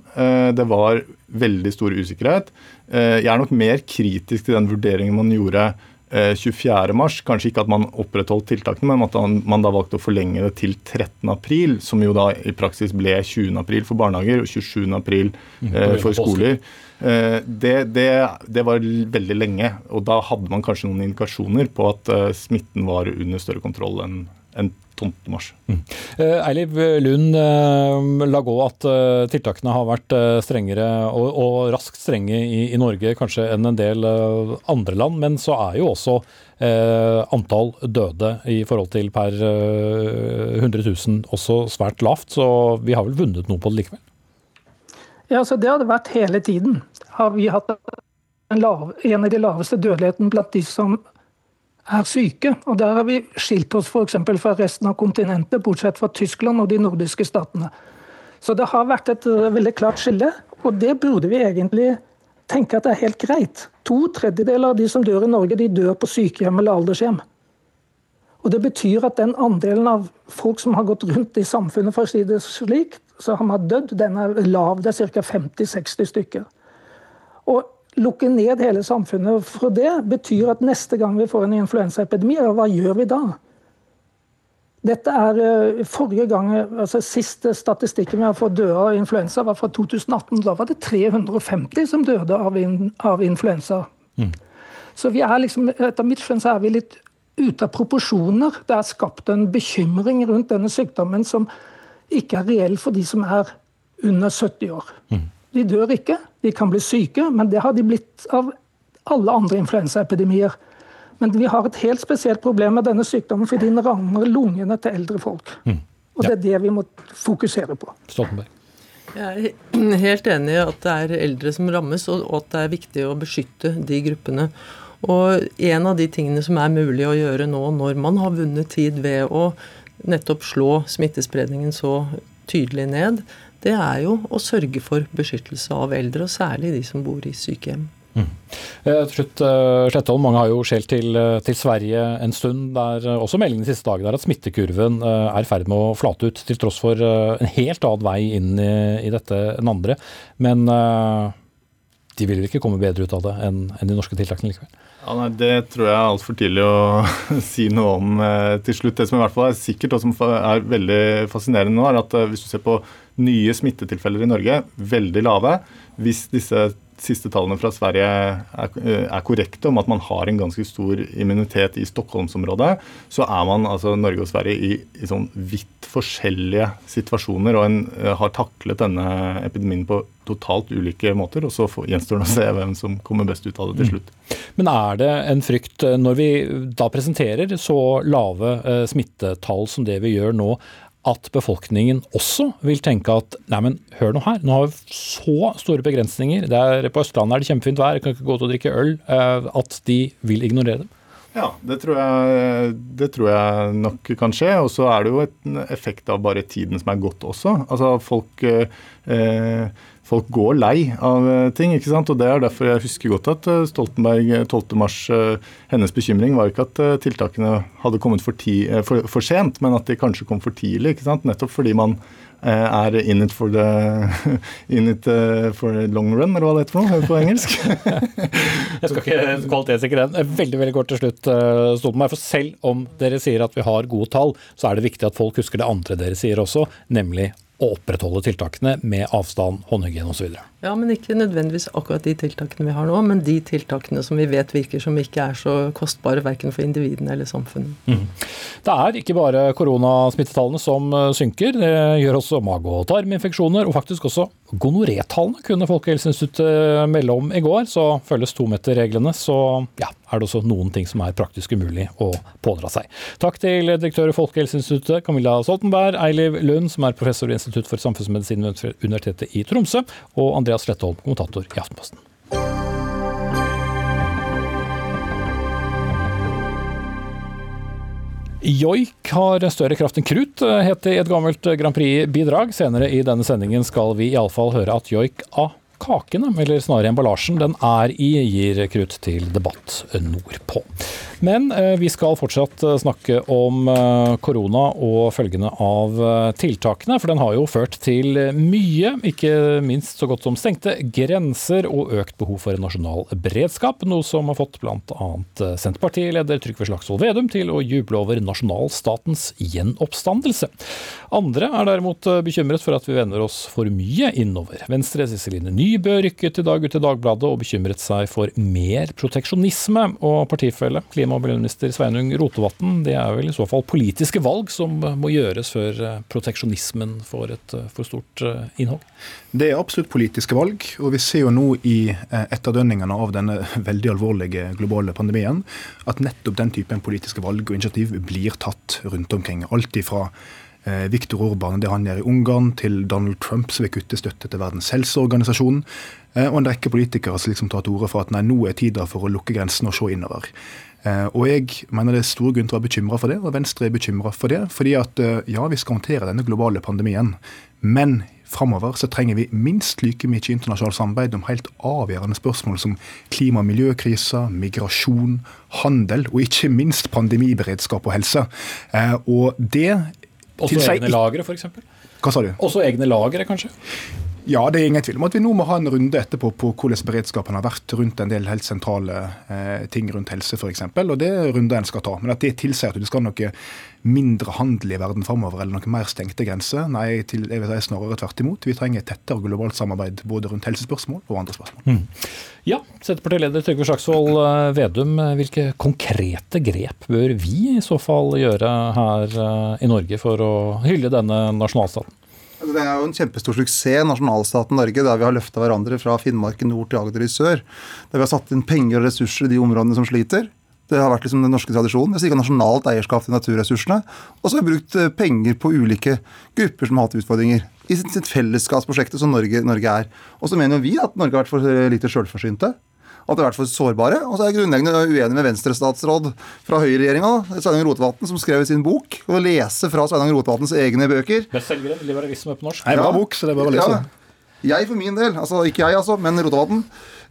Det var veldig stor usikkerhet. Jeg er nok mer kritisk til den vurderingen man gjorde 24. mars, Kanskje ikke at man opprettholdt tiltakene, men at man da valgte å forlenge det til 13. april, som jo da i praksis ble 20. april for barnehager og 27. april mhm. eh, for skoler. Eh, det, det, det, var veldig lenge, og da hadde man kanskje noen indikasjoner på at eh, smitten var under større kontroll enn en 12. mars. Mm. Eh, Eiliv Lund, eh, la gå at eh, tiltakene har vært strengere og, og raskt strenge i, i, Norge kanskje enn en del andre land, men så er jo også eh, antall døde i forhold til per 100 000 også svært lavt, så vi har vel vunnet noe på det likevel? Ja, så Det har det vært hele tiden. Har vi hatt en, lav, en av de laveste dødeligheten blant de som er syke. Og Der har vi skilt oss f.eks. fra resten av kontinentet, bortsett fra Tyskland og de nordiske statene. Så det har vært et eh, veldig klart skille, og det burde vi egentlig tenke at det er helt greit. To tredjedeler av de som dør i Norge, de dør på sykehjem eller aldershjem. Og Det betyr at den andelen av folk som har gått rundt i samfunnet, for å si det slik, så har man dødd, den er lav. Det er ca. 50-60 stykker. Og lukke ned hele samfunnet for det, betyr at neste gang vi får en influensaepidemi, hva gjør vi da? Dette er eh, forrige gang, altså Siste statistikken vi har fått døde av influensa, var fra 2018. Da var det 350 som døde av, in, av influensa. Mm. Så vi er liksom, etter mitt skjønn så er vi litt ute av proporsjoner. Det er skapt en bekymring rundt denne sykdommen som ikke er reell for de som er under 70 år. Mm. De dør ikke, de kan bli syke, men det har de blitt av alle andre influensaepidemier. Men vi har et helt spesielt problem med denne sykdommen fordi den rammer lungene til eldre folk. Mm. Og det er det vi må fokusere på. Stoltenberg. Jeg er helt enig i at det er eldre som rammes, og at det er viktig å beskytte de gruppene. Og en av de tingene som er mulig å gjøre nå når man har vunnet tid ved å nettopp slå smittespredningen så tydelig ned, det er jo å sørge for beskyttelse av eldre, og særlig de som bor i sykehjem. Mm. Eh, til slutt, eh, Slettholm, mange har jo skjelt til, eh, til, Sverige en stund. Der også meldingen de siste dagene er at smittekurven er i ferd med å flate ut, til tross for en helt annen vei inn i, i dette enn andre. Men de vil ikke komme bedre ut av det enn, enn de norske tiltakene likevel? Ja, nei, Det tror jeg er altfor tidlig å si noe om til slutt. Det som i hvert fall er sikkert og som er veldig fascinerende nå, er at hvis du ser på nye smittetilfeller i Norge, veldig lave. Hvis disse siste tallene fra Sverige er, eh, er, korrekte om at man har en ganske stor immunitet i Stockholmsområdet, så er man altså Norge og Sverige i, i sånn vidt forskjellige situasjoner og en uh, har taklet denne epidemien på totalt ulike måter. Og så gjenstår det å se hvem som kommer best ut av det til mm. slutt. Men er det en frykt eh, når vi da presenterer så lave smittetall som det vi gjør nå, at befolkningen også vil tenke at nei, men hør nå her, nå har vi så store begrensninger. Er, på Østlandet er det kjempefint vær, kan ikke gå ut og drikke øl. Eh, at de vil ignorere det. Ja, det tror, jeg, det tror jeg nok kan skje. Og så er det jo en effekt av bare tiden som er gått også. Altså folk eh, folk går lei av eh, ting. ikke sant? Og Det er derfor jeg husker godt at eh, Stoltenberg 12.3 mars, Hennes bekymring var ikke at tiltakene hadde kommet for, ti, for, for, sent, men at de kanskje kom for tidlig. ikke sant? Nettopp fordi man er in it for the in it for long run, eller hva det heter for noe på engelsk. jeg skal ikke kvalitetssikre den. Veldig veldig kort til slutt, Stoltenberg. For selv om dere sier at vi har gode tall, så er det viktig at folk husker det andre dere sier også, nemlig å opprettholde tiltakene med avstand, håndhygiene osv. Ja, men ikke nødvendigvis akkurat de tiltakene vi har nå, men de tiltakene som vi vet virker, som ikke er så kostbare verken for individene eller samfunnet. Mm. Det er ikke bare koronasmittetallene som eh, synker, det gjør også mage- og tarminfeksjoner, og faktisk også gonorétallene kunne Folkehelseinstituttet melde om i går. Så følges tometerreglene, så ja, er det også noen ting som er praktisk umulig å pådra seg. Takk til direktør i Folkehelseinstituttet Camilla Stoltenberg, Eiliv Lund, som er professor i Institutt for samfunnsmedisin ved Universitetet i Tromsø, og Andreas Slettholm, kommentator i Aftenposten. Joik har større kraft enn krutt, het det i et gammelt Grand Prix-bidrag. Senere i denne sendingen skal vi iallfall høre at joik av kakene, eller snarere emballasjen, den er i, gir krutt til debatt nordpå. Men eh, vi skal fortsatt eh, snakke om eh, korona og følgene av tiltakene. For den har jo ført til mye, ikke minst så godt som stengte grenser og økt behov for en nasjonal beredskap. Noe som har fått bl.a. Senterpartileder Trygve Slagsvold Vedum til å juble over nasjonalstatens gjenoppstandelse. Andre er derimot bekymret for at vi vender oss for mye innover. Venstre Iseline Nybø rykket i dag ut i Dagbladet og bekymret seg for mer proteksjonisme. Og partifelle klima- klima- og miljøminister Sveinung Rotevatn. Det er vel i så fall politiske valg som må gjøres før eh, proteksjonismen får et eh, for stort eh, innhold? Det er absolutt politiske valg. Og vi ser jo nå i etterdønningene av denne veldig alvorlige globale pandemien at nettopp den typen politiske valg og initiativ blir tatt rundt omkring. Alt ifra Viktor Orban, det han gjør i Ungarn, til Donald Trump som vil kutte støtte til Verdens helseorganisasjon, og en rekke politikere som liksom tar til orde for at nei, nå er tida for å lukke grensene og se innover. Eh, og jeg mener det er stor grunn til å være bekymra for det, og Venstre er bekymra for det. Fordi at eh, ja, vi skal håndtere denne globale pandemien, men framover så trenger vi minst like mye internasjonalt samarbeid om helt avgjørende spørsmål som klima- og miljøkrisa, migrasjon, handel og ikke minst pandemiberedskap og helse. Eh, og det Også egne lagre, f.eks.? Hva sa du? Også egne lagre, kanskje? Ja, det er ingen tvil om at vi nå må ha en runde etterpå på hvordan beredskapen har vært rundt en del helt sentrale eh, ting rundt helse f.eks. Og det er runder en skal ta. Men at det tilsier at du skal ha noe mindre handel i verden framover eller noe mer stengte grenser, nei, til, jeg vil si snarere tvert imot. Vi trenger tettere globalt samarbeid både rundt helsespørsmål og andre spørsmål. Mm. Ja, Senterpartileder Trygve Slagsvold eh, Vedum, hvilke konkrete grep bør vi i så fall gjøre her eh, i Norge for å hylle denne nasjonalstaten? Altså, det er jo en kjempestor suksess, nasjonalstaten Norge, der vi har løfta hverandre fra Finnmark i nord til Agder i sør. Der vi har satt inn penger og ressurser i de områdene som sliter. Det har vært liksom den norske tradisjonen. Vi har nasjonalt eierskap til naturressursene. Og så har vi brukt eh, penger på ulike grupper som har hatt utfordringer. I sitt fellesskapsprosjektet som Norge, Norge er. Og så mener vi at Norge har vært for lite sjølforsynte at de har vært for sårbare. Og så er jeg grunnleggende uenig med Venstre-statsråd fra høyreregjeringa, Sveinung Rotevatn, som skrev i sin bok, og lese fra Sveinung Rotevatns egne bøker. Bestselgeren 'Liberalisme på norsk'. Nei, bra bok, så det er bare å lese. Ja. Jeg for min del, altså ikke jeg altså, men Rotevatn,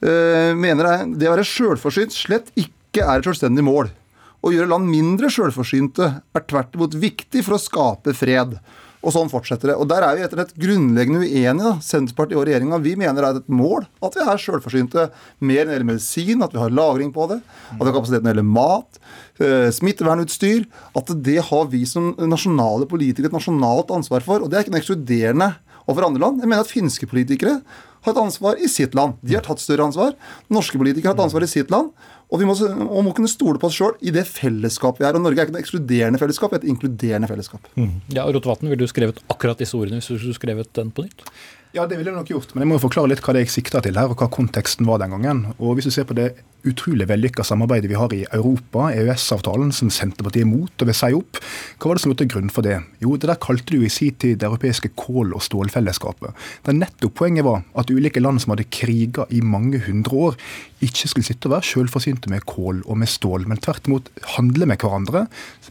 øh, mener jeg, det å være sjølforsynt slett ikke er et selvstendig mål. Å gjøre land mindre sjølforsynte er tvert imot viktig for å skape fred. Og sånn fortsetter det. Og Der er vi rett og grunnleggende uenige, da. Senterpartiet og regjeringa. Mener det er et mål at vi er selvforsynte mer enn gjelder medisin, at vi har lagring på det, at vi har kapasitet når det gjelder mat, eh, smittevernutstyr. At det har vi som nasjonale politikere et nasjonalt ansvar for. Og det er ikke noe ekskluderende overfor andre land. Jeg mener at finske politikere har et ansvar i sitt land. De har tatt større ansvar. Norske politikere har et ansvar i sitt land. Og vi må, og må kunne stole på oss sjøl i det fellesskapet vi er. Og Norge er ikke noe ekskluderende fellesskap, det er et inkluderende fellesskap. Mm. Ja, Rotevatn, ville du skrevet akkurat disse ordene hvis du skulle skrevet den på nytt? Ja, det ville jeg nok gjort, men jeg må jo forklare litt hva det jeg sikta til her, og hva konteksten var den gangen. Og Hvis du ser på det utrolig vellykka samarbeidet vi har i Europa, EØS-avtalen, som Senterpartiet er imot og vil si opp, hva var det som lå til grunn for det? Jo, det der kalte du i sin tid det europeiske kål- og stålfellesskapet. Der nettopp poenget var at ulike land som hadde kriga i mange hundre år, ikke skulle sitte og være sjølforsynte med kål og med stål, men tvert imot handle med hverandre,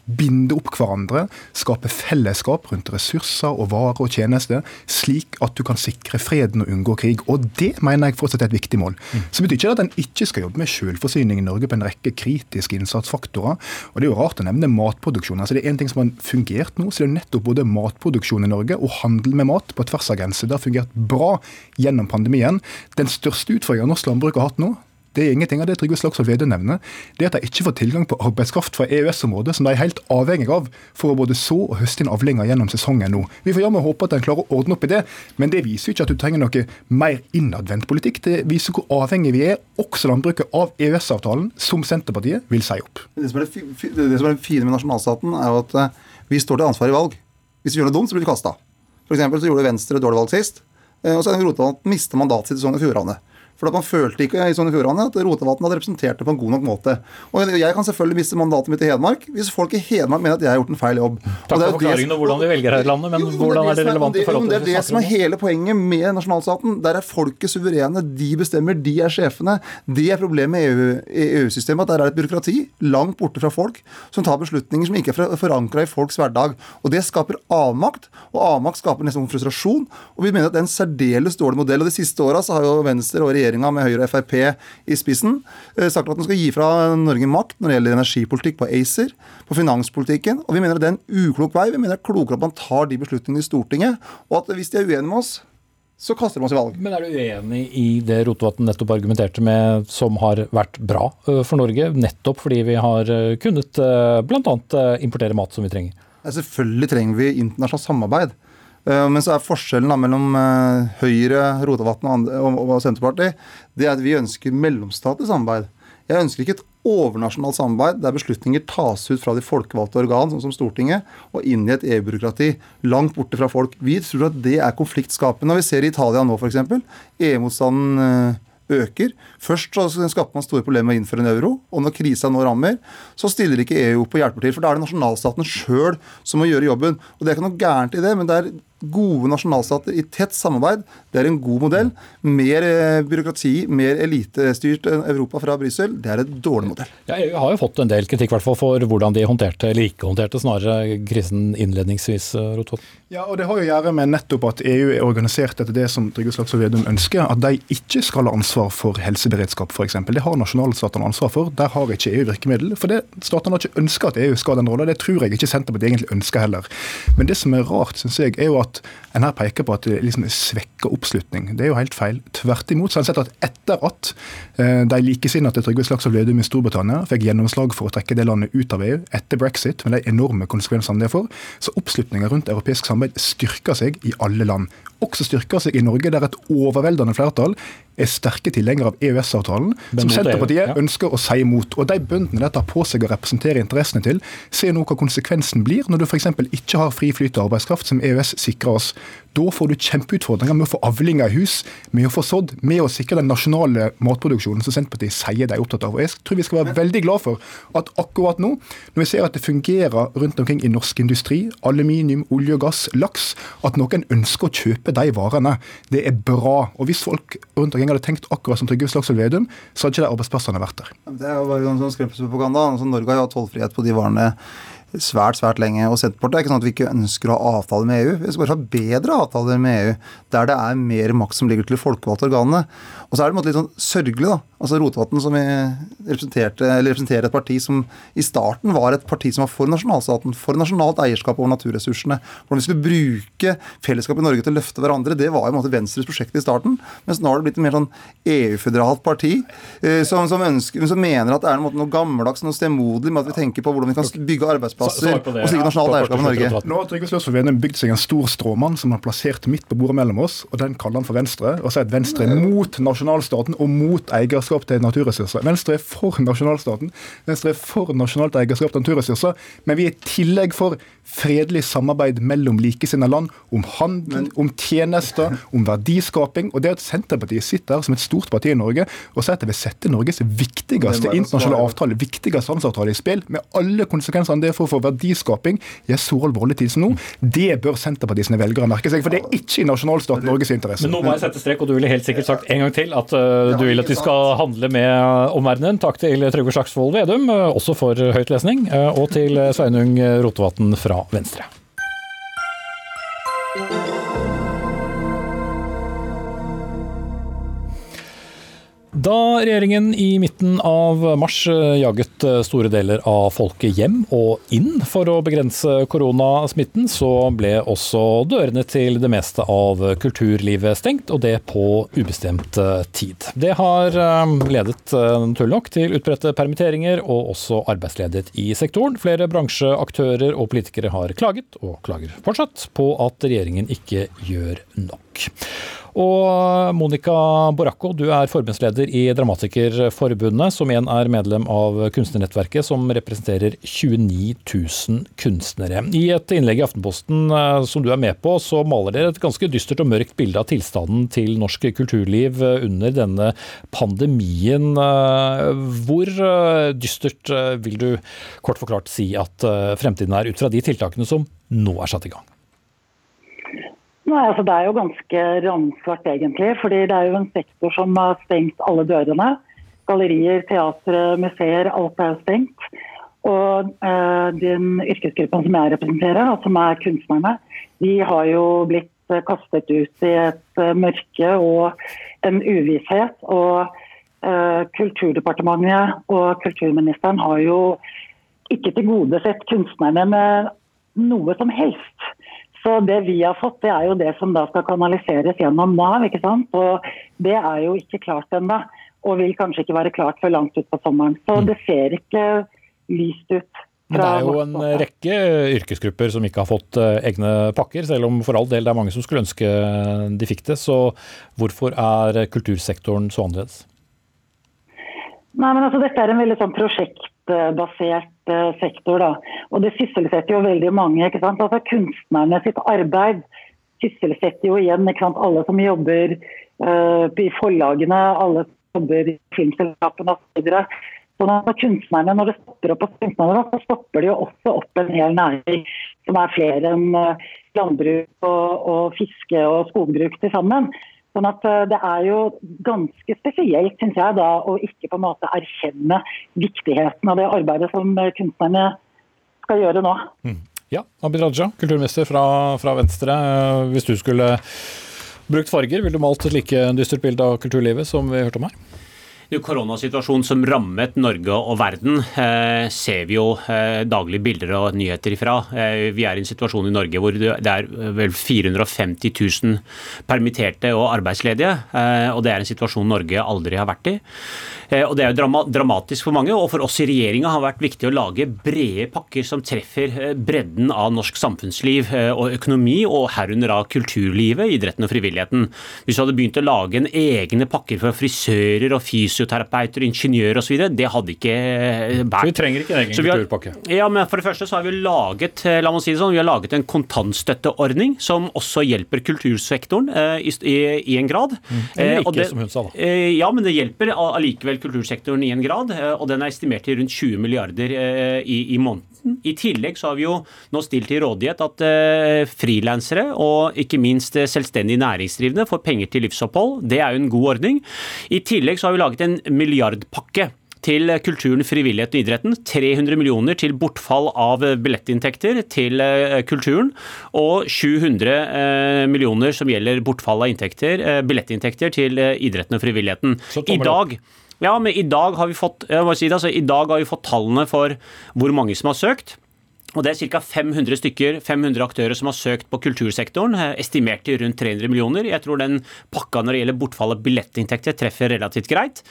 binde opp hverandre, skape fellesskap rundt ressurser og varer og tjenester, slik at du kan sikre freden og unngå krig. Og det mener jeg fortsatt er et viktig mål. Så betyr ikke det at en ikke skal jobbe med selvforsyning i Norge på en rekke kritiske innsatsfaktorer. Og det er jo rart å nevne matproduksjon. Altså det er en ting som har fungert nå, så det er nettopp både matproduksjon i Norge og handel med mat på tvers av grenser. Det har fungert bra gjennom pandemien. Den største utfordringen norsk landbruk har hatt nå, det er ingenting av det Trygve Slagsvold Vedum nevner. Det at de ikke får tilgang på arbeidskraft fra EØS-området, som de er helt avhengig av for å både så og høste inn avlinger gjennom sesongen nå. Vi får jammen håpe at en klarer å ordne opp i det, men det viser jo ikke at du trenger noe mer innadvendt politikk. Det viser hvor avhengig vi er, også landbruket, av EØS-avtalen, som Senterpartiet vil si opp. Det som er det, det, som er det fine med nasjonalstaten, er jo at eh, vi står til ansvar i valg. Hvis vi gjør noe dumt, så blir vi kasta. For så gjorde Venstre dårlig valg sist. Eh, og så er Rotevatn mister mandatet sitt i Sogn og Fjordane. For man følte ikke i Sogn og Fjordane at Rotevatn hadde representert det på en god nok måte. Og Jeg kan selvfølgelig miste mandatet mitt i Hedmark hvis folk i Hedmark mener at jeg har gjort en feil jobb. Takk for forklaringen om hvordan vi velger her i landet, men jo, hvordan er det relevant i forhold til det? Det er det som er hele poenget med nasjonalstaten. Der er folket suverene. De bestemmer, de er sjefene. Det er problemet med EU-systemet, at der er det et byråkrati langt borte fra folk som tar beslutninger som ikke er forankra i folks hverdag. Og Det skaper avmakt, og avmakt skaper nesten frustrasjon. Og vi mener at det er en særdeles dårlig modell. Og De siste åra har jo Venstre og regjeringen regjeringa med Høyre og Frp i spissen eh, sagt at den skal gi fra Norge makt når det gjelder energipolitikk på ACER, på finanspolitikken. Og vi mener at det er en uklok vei. Vi mener det er klokere at man tar de beslutningene i Stortinget. Og at hvis de er uenige med oss, så kaster de oss i valg. Men er du uenig i det Rotevatn nettopp argumenterte med, som har vært bra eh, for Norge? Nettopp fordi vi har eh, kunnet bl.a. importere mat som vi trenger? selvfølgelig trenger vi internasjonalt samarbeid. Eh, men så er forskjellen da, mellom eh, Høyre, Rotevatn og, Senterpartiet det er at vi ønsker mellomstatlig samarbeid. Jeg ønsker ikke et overnasjonalt samarbeid der beslutninger tas ut fra de folkevalgte organ, sånn som Stortinget, og inn i et EU-byråkrati langt borte fra folk. Vi tror at det er konfliktskapende. Når vi ser i Italia nå f.eks. EU-motstanden eh, øker. Først så skaper man store problemer med å innføre en euro, og når krisa nå rammer, så stiller ikke EU opp og hjelper til. For da er det nasjonalstaten sjøl som må gjøre jobben. Og det er ikke noe gærent i det, men det er gode nasjonalstater i tett samarbeid. Det er en god modell. Mer eh, byråkrati, mer elitestyrt Europa fra Brussel, det er et dårlig modell. Ja, EU har jo fått en del kritikk hvert for hvordan de håndterte, eller ikke håndterte, snarere krisen innledningsvis. Eh, Rotot. Ja, og Det har jo å gjøre med nettopp at EU er organisert etter det som Trygve Slagsvold Vedum ønsker, at de ikke skal ha ansvar for helseberedskap f.eks. Det har nasjonalstatene ansvar for. Der har ikke EU virkemiddel. For det statene har ikke ønska at EU skal ha den rolla. Det tror jeg ikke Senterpartiet egentlig ønsker heller. Men det som er rart, syns jeg, er jo at at en her peker på at det liksom svekker oppslutning. Det er jo helt feil. Tvert imot så har en sett at etter at eh, de likesinnede til Trygve Slagsvold Vedum i Storbritannia fikk gjennomslag for å trekke det landet ut av EU etter brexit, med de enorme konsekvensene det får, så oppslutninga rundt europeisk samarbeid styrker seg i alle land. Også styrker seg i Norge, der et overveldende flertall er sterke tilhengere av EØS-avtalen, som Senterpartiet ja. ønsker å si imot. Og De bøndene dette har på seg å representere interessene til, ser nå hva konsekvensen blir når du f.eks. ikke har fri flyt av arbeidskraft, som EØS sikrer oss. Da får du kjempeutfordringer med å få avlinger i hus, med å få sådd, med å sikre den nasjonale matproduksjonen som Senterpartiet sier de er opptatt av. Og Jeg tror vi skal være veldig glad for at akkurat nå, når vi ser at det fungerer rundt omkring i norsk industri, aluminium, olje og gass, laks, at noen ønsker å kjøpe de varene. Det er bra. Og hvis folk rundt omkring hadde tenkt akkurat som Trygve Slagsvold Vedum, så hadde ikke de arbeidsplassene vært der. Det er jo bare sånn skremselspropaganda. Altså, Norge har jo hatt tollfrihet på de varene svært svært lenge. Og Senterpartiet er ikke sånn at vi ikke ønsker å ha avtaler med EU. Vi skal bare ha bedre avtaler med EU, der det er mer makt som ligger til de folkevalgte organene. Og så er det litt sånn sørgelig, da. Altså Rotevatn som representerer et parti som i starten var et parti som var for nasjonalstaten, for nasjonalt eierskap over naturressursene. Hvordan vi skulle bruke fellesskapet i Norge til å løfte hverandre. Det var i en måte Venstres prosjekt i starten. Mens nå har det blitt et mer sånn EU-føderalt parti eh, som, som, ønsker, som, mener at det er noe gammeldags, noe stemoderlig med at vi tenker på hvordan vi kan bygge arbeidsplasser og sikre nasjonalt eierskap i Norge. Nå har Trygve Slagsvold Vedum bygd seg en stor stråmann som har plassert midt på bordet mellom oss, og den kaller han for Venstre. Og sier at Venstre er mot nasjonalstaten og mot eierskap til naturressurser. Venstre er for nasjonalstaten, Venstre er for nasjonalt eierskap til naturressurser, men vi er i tillegg for fredelig samarbeid mellom likesinnede land om handel, om tjenester, om verdiskaping. Og det at Senterpartiet sitter her som et stort parti i Norge og sier at det vil sette Norges viktigste internasjonale avtale, viktigste handelsavtale i spill, med alle konsekvensene det får for verdiskaping i en så alvorlig tid som nå, det bør Senterpartiet sine velgere merke seg. For det er ikke i nasjonalstaten Norges interesse. Men nå må jeg sette strek, og du ville helt sikkert sagt en gang til at uh, du vil at de skal handle med omverdenen. Takk til Trygve Slagsvold Vedum, uh, også for høytlesning, og til Sveinung Rotevatn fra Venstre. Da regjeringen i midten av mars jaget store deler av folket hjem og inn for å begrense koronasmitten, så ble også dørene til det meste av kulturlivet stengt, og det på ubestemt tid. Det har eh, ledet eh, naturlig nok til utbredte permitteringer og også arbeidsledighet i sektoren. Flere bransjeaktører og politikere har klaget, og klager fortsatt, på at regjeringen ikke gjør nok. Og Monica Boracco, du er forbundsleder i Dramatikerforbundet, som igjen er medlem av kunstnernettverket, som representerer 29 000 kunstnere. I et innlegg i Aftenposten eh, som du er med på, så maler dere et ganske dystert og mørkt bilde av tilstanden til norsk kulturliv under denne pandemien. Eh, hvor eh, dystert vil du kort forklart si at fremtiden er, ut fra de tiltakene som nå er satt i gang? Nei, altså Det er jo ganske ramsvart, egentlig. fordi det er jo en sektor som har stengt alle dørene. Gallerier, teatre, museer, alt er stengt. Og eh, den yrkesgruppen som jeg representerer, som er kunstnerne, de har jo blitt eh, kastet ut i et uh, mørke og en uvisshet. Og eh, Kulturdepartementet og kulturministeren har jo ikke tilgodesett kunstnerne med noe som helst. Så det vi har fått, det er jo det som da skal kanaliseres gjennom Nav. ikke sant? Og det er jo ikke klart ennå. Og vil kanskje ikke være klart før langt utpå sommeren. Så mm. det ser ikke lyst ut. Men det er jo en rekke yrkesgrupper som ikke har fått eh, egne pakker, selv om for all del det er mange som skulle ønske de fikk det. Så hvorfor er kultursektoren så annerledes? Nei, men altså Dette er en veldig sånn prosjektbasert sektor. da. Og Det sysselsetter jo veldig mange. ikke sant? Altså Kunstnerne sitt arbeid sysselsetter jo igjen ikke sant? alle som jobber uh, i forlagene, alle som jobber i filmselskapene osv. Så når, kunstnerne, Når det stopper opp hos kunstnerne, så stopper det jo også opp en hel næring som er flere enn eh, landbruk og, og fiske og skogbruk til sammen. Sånn at eh, Det er jo ganske spesielt, synes jeg, da, å ikke på en måte erkjenne viktigheten av det arbeidet som eh, kunstnerne skal gjøre nå. Mm. Ja, Abid Raja, kulturminister fra, fra, Venstre. Eh, hvis du skulle brukt farger, ville du malt et like dystert bilde av kulturlivet som vi hørte om her? Koronasituasjonen som rammet Norge og verden, eh, ser vi jo eh, daglig bilder og nyheter ifra. Eh, vi er i en situasjon i Norge hvor det er vel 450 000 permitterte og arbeidsledige. Og det er en situasjon Norge aldri har vært i. Og Det er jo dramatisk for mange, og for oss i regjeringa har det vært viktig å lage brede pakker som treffer bredden av norsk samfunnsliv og økonomi, og herunder av kulturlivet, idretten og frivilligheten. Hvis vi hadde begynt å lage en egne pakker for frisører og fysioterapeuter, fysioterapeuter, ingeniører osv. Det hadde ikke båret. Så vi trenger ikke en egen kulturpakke? Ja, men for det første så har vi laget eh, la meg si det sånn, vi har laget en kontantstøtteordning som også hjelper kultursektoren eh, i, i, en grad. Mm. Eller ikke, det, som hun sa da. Eh, ja, men det hjelper allikevel kultursektoren i en grad. Eh, og den er estimert til rundt 20 milliarder eh, i, i måneden. I tillegg så har vi jo nå stilt til rådighet at eh, frilansere og ikke minst selvstendig næringsdrivende får penger til livsopphold. Det er jo en god ordning. I tillegg så har vi laget en milliardpakke til kulturen, frivilligheten og idretten. 300 millioner til bortfall av billettinntekter til eh, kulturen. Og 700 eh, millioner som gjelder bortfall av inntekter, eh, billettinntekter til idretten og frivilligheten. I dag ja, men i dag har vi fått, si det, altså, i dag har vi fått tallene for hvor mange som har søkt. Og Det er ca. 500 stykker, 500 aktører som har søkt på kultursektoren, eh, estimert til rundt 300 millioner. Jeg tror den pakka når det gjelder bortfall av billettinntekter treffer relativt greit.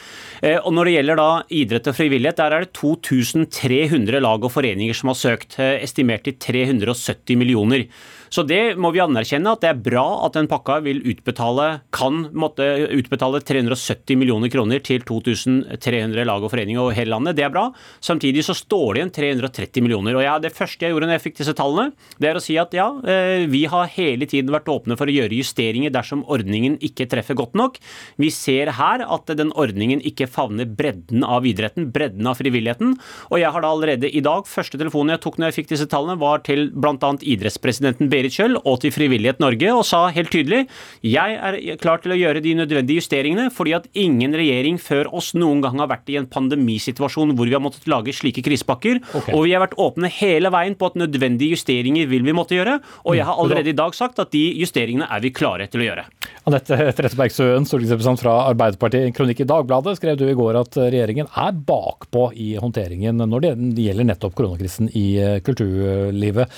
Eh, og Når det gjelder da idrett og frivillighet, der er det 2300 lag og foreninger som har søkt, eh, estimert til 370 millioner. Så det må vi anerkjenne at det er bra at den pakka vil utbetale, kan måtte utbetale 370 millioner kroner til 2300 lag og foreninger over hele landet. Det er bra. Samtidig så står det igjen 330 millioner. Og ja, Det første jeg gjorde når jeg fikk disse tallene, det er å si at ja, eh, vi har hele tiden vært åpne for å gjøre justeringer dersom ordningen ikke treffer godt nok. Vi ser her at den ordningen ikke favner bredden av idretten, bredden av frivilligheten. Og jeg har da allerede i dag, første telefonen jeg tok når jeg fikk disse tallene, var til bl.a. idrettspresidenten Berit Kjøll og til Frivillighet Norge og sa helt tydelig jeg er klar til å gjøre de nødvendige justeringene, fordi at ingen regjering før oss noen gang har vært i en pandemisituasjon hvor vi har måttet lage slike krisepakker. Okay. Og vi har vært åpne hele veien på at nødvendige justeringer vil vi måtte gjøre. Og jeg har mm. allerede i dag sagt at de justeringene er vi klare til å gjøre. Anette Trettebergstuen, stortingsrepresentant fra Arbeiderpartiet. Kronikk i Dagbladet skrev du i går at regjeringen er bakpå i håndteringen når det gjelder nettopp koronakrisen i kulturlivet.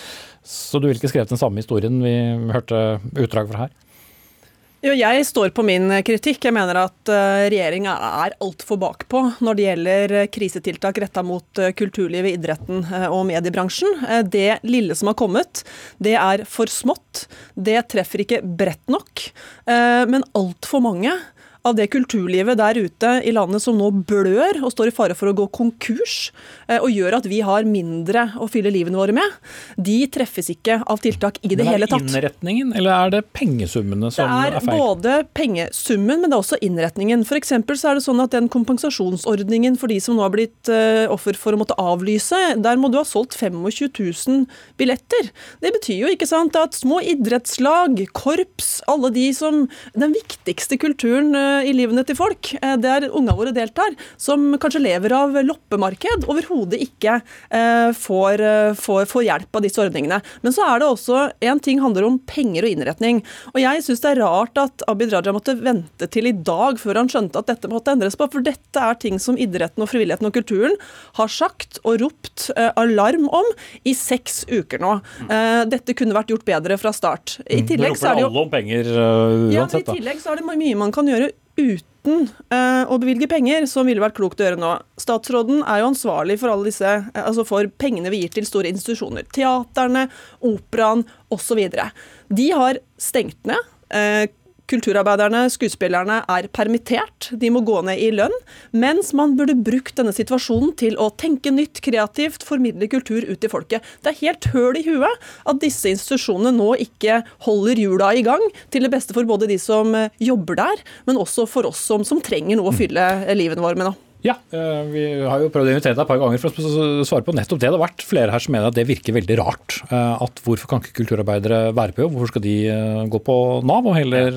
Så du ville ikke skrevet den samme historien vi hørte utdrag fra her? Jo, jeg står på min kritikk. Jeg mener at eh, regjeringa er altfor bakpå når det gjelder krisetiltak retta mot eh, kulturlivet, idretten eh, og mediebransjen. Det lille som har kommet, det er for smått. Det treffer ikke bredt nok. Men altfor mange av det kulturlivet der ute i landet som nå blør og står i fare for å gå konkurs, eh, og gjør at vi har mindre å fylle livene våre med, de treffes ikke av tiltak i det, hele tatt. Er det innretningen, eller er det pengesummene som er, feil? Det er både pengesummen, men det er også innretningen. For så er det sånn at den kompensasjonsordningen for de som nå har blitt uh, offer for å måtte avlyse, der må du ha solgt 25 000 billetter. Det betyr jo ikke sant, at små idrettslag, korps, alle de som Den viktigste kulturen uh, i livene til folk, eh, der ungene våre deltar, som kanskje lever av loppemarked, overhodet ikke eh, får, eh, får, får, hjelp av disse ordningene. Men så er det også en ting handler om penger og innretning. Og jeg syns det er rart at Abid Raja måtte vente til i dag før han skjønte at dette måtte endres på, for dette er ting som idretten og frivilligheten og kulturen har sagt og ropt alarm om i seks uker nå. dette kunne vært gjort bedre fra start. I mm. tillegg så er det jo alle om penger uansett, ja, I tillegg så er det mye man kan gjøre uten eh, å bevilge penger, som ville vært klokt å gjøre nå. Statsråden er jo ansvarlig for alle disse, eh, altså for pengene vi gir til store institusjoner. Teaterne, operaen osv. De har stengt ned. Eh, Kulturarbeiderne, skuespillerne, er permittert. De må gå ned i lønn. Mens man burde brukt denne situasjonen til å tenke nytt, kreativt, formidle kultur ut til folket. Det er helt høl i huet at disse institusjonene nå ikke holder hjula i gang, til det beste for både de som jobber der, men også for oss som, som trenger noe å fylle livet vårt med nå. Ja, eh, vi har jo prøvd å invitere deg et par ganger for å svare på nettopp det. Det har vært flere her som mener at det virker veldig rart. Eh, at hvorfor kan ikke kulturarbeidere være på jobb? Hvorfor skal de eh, gå på Nav og heller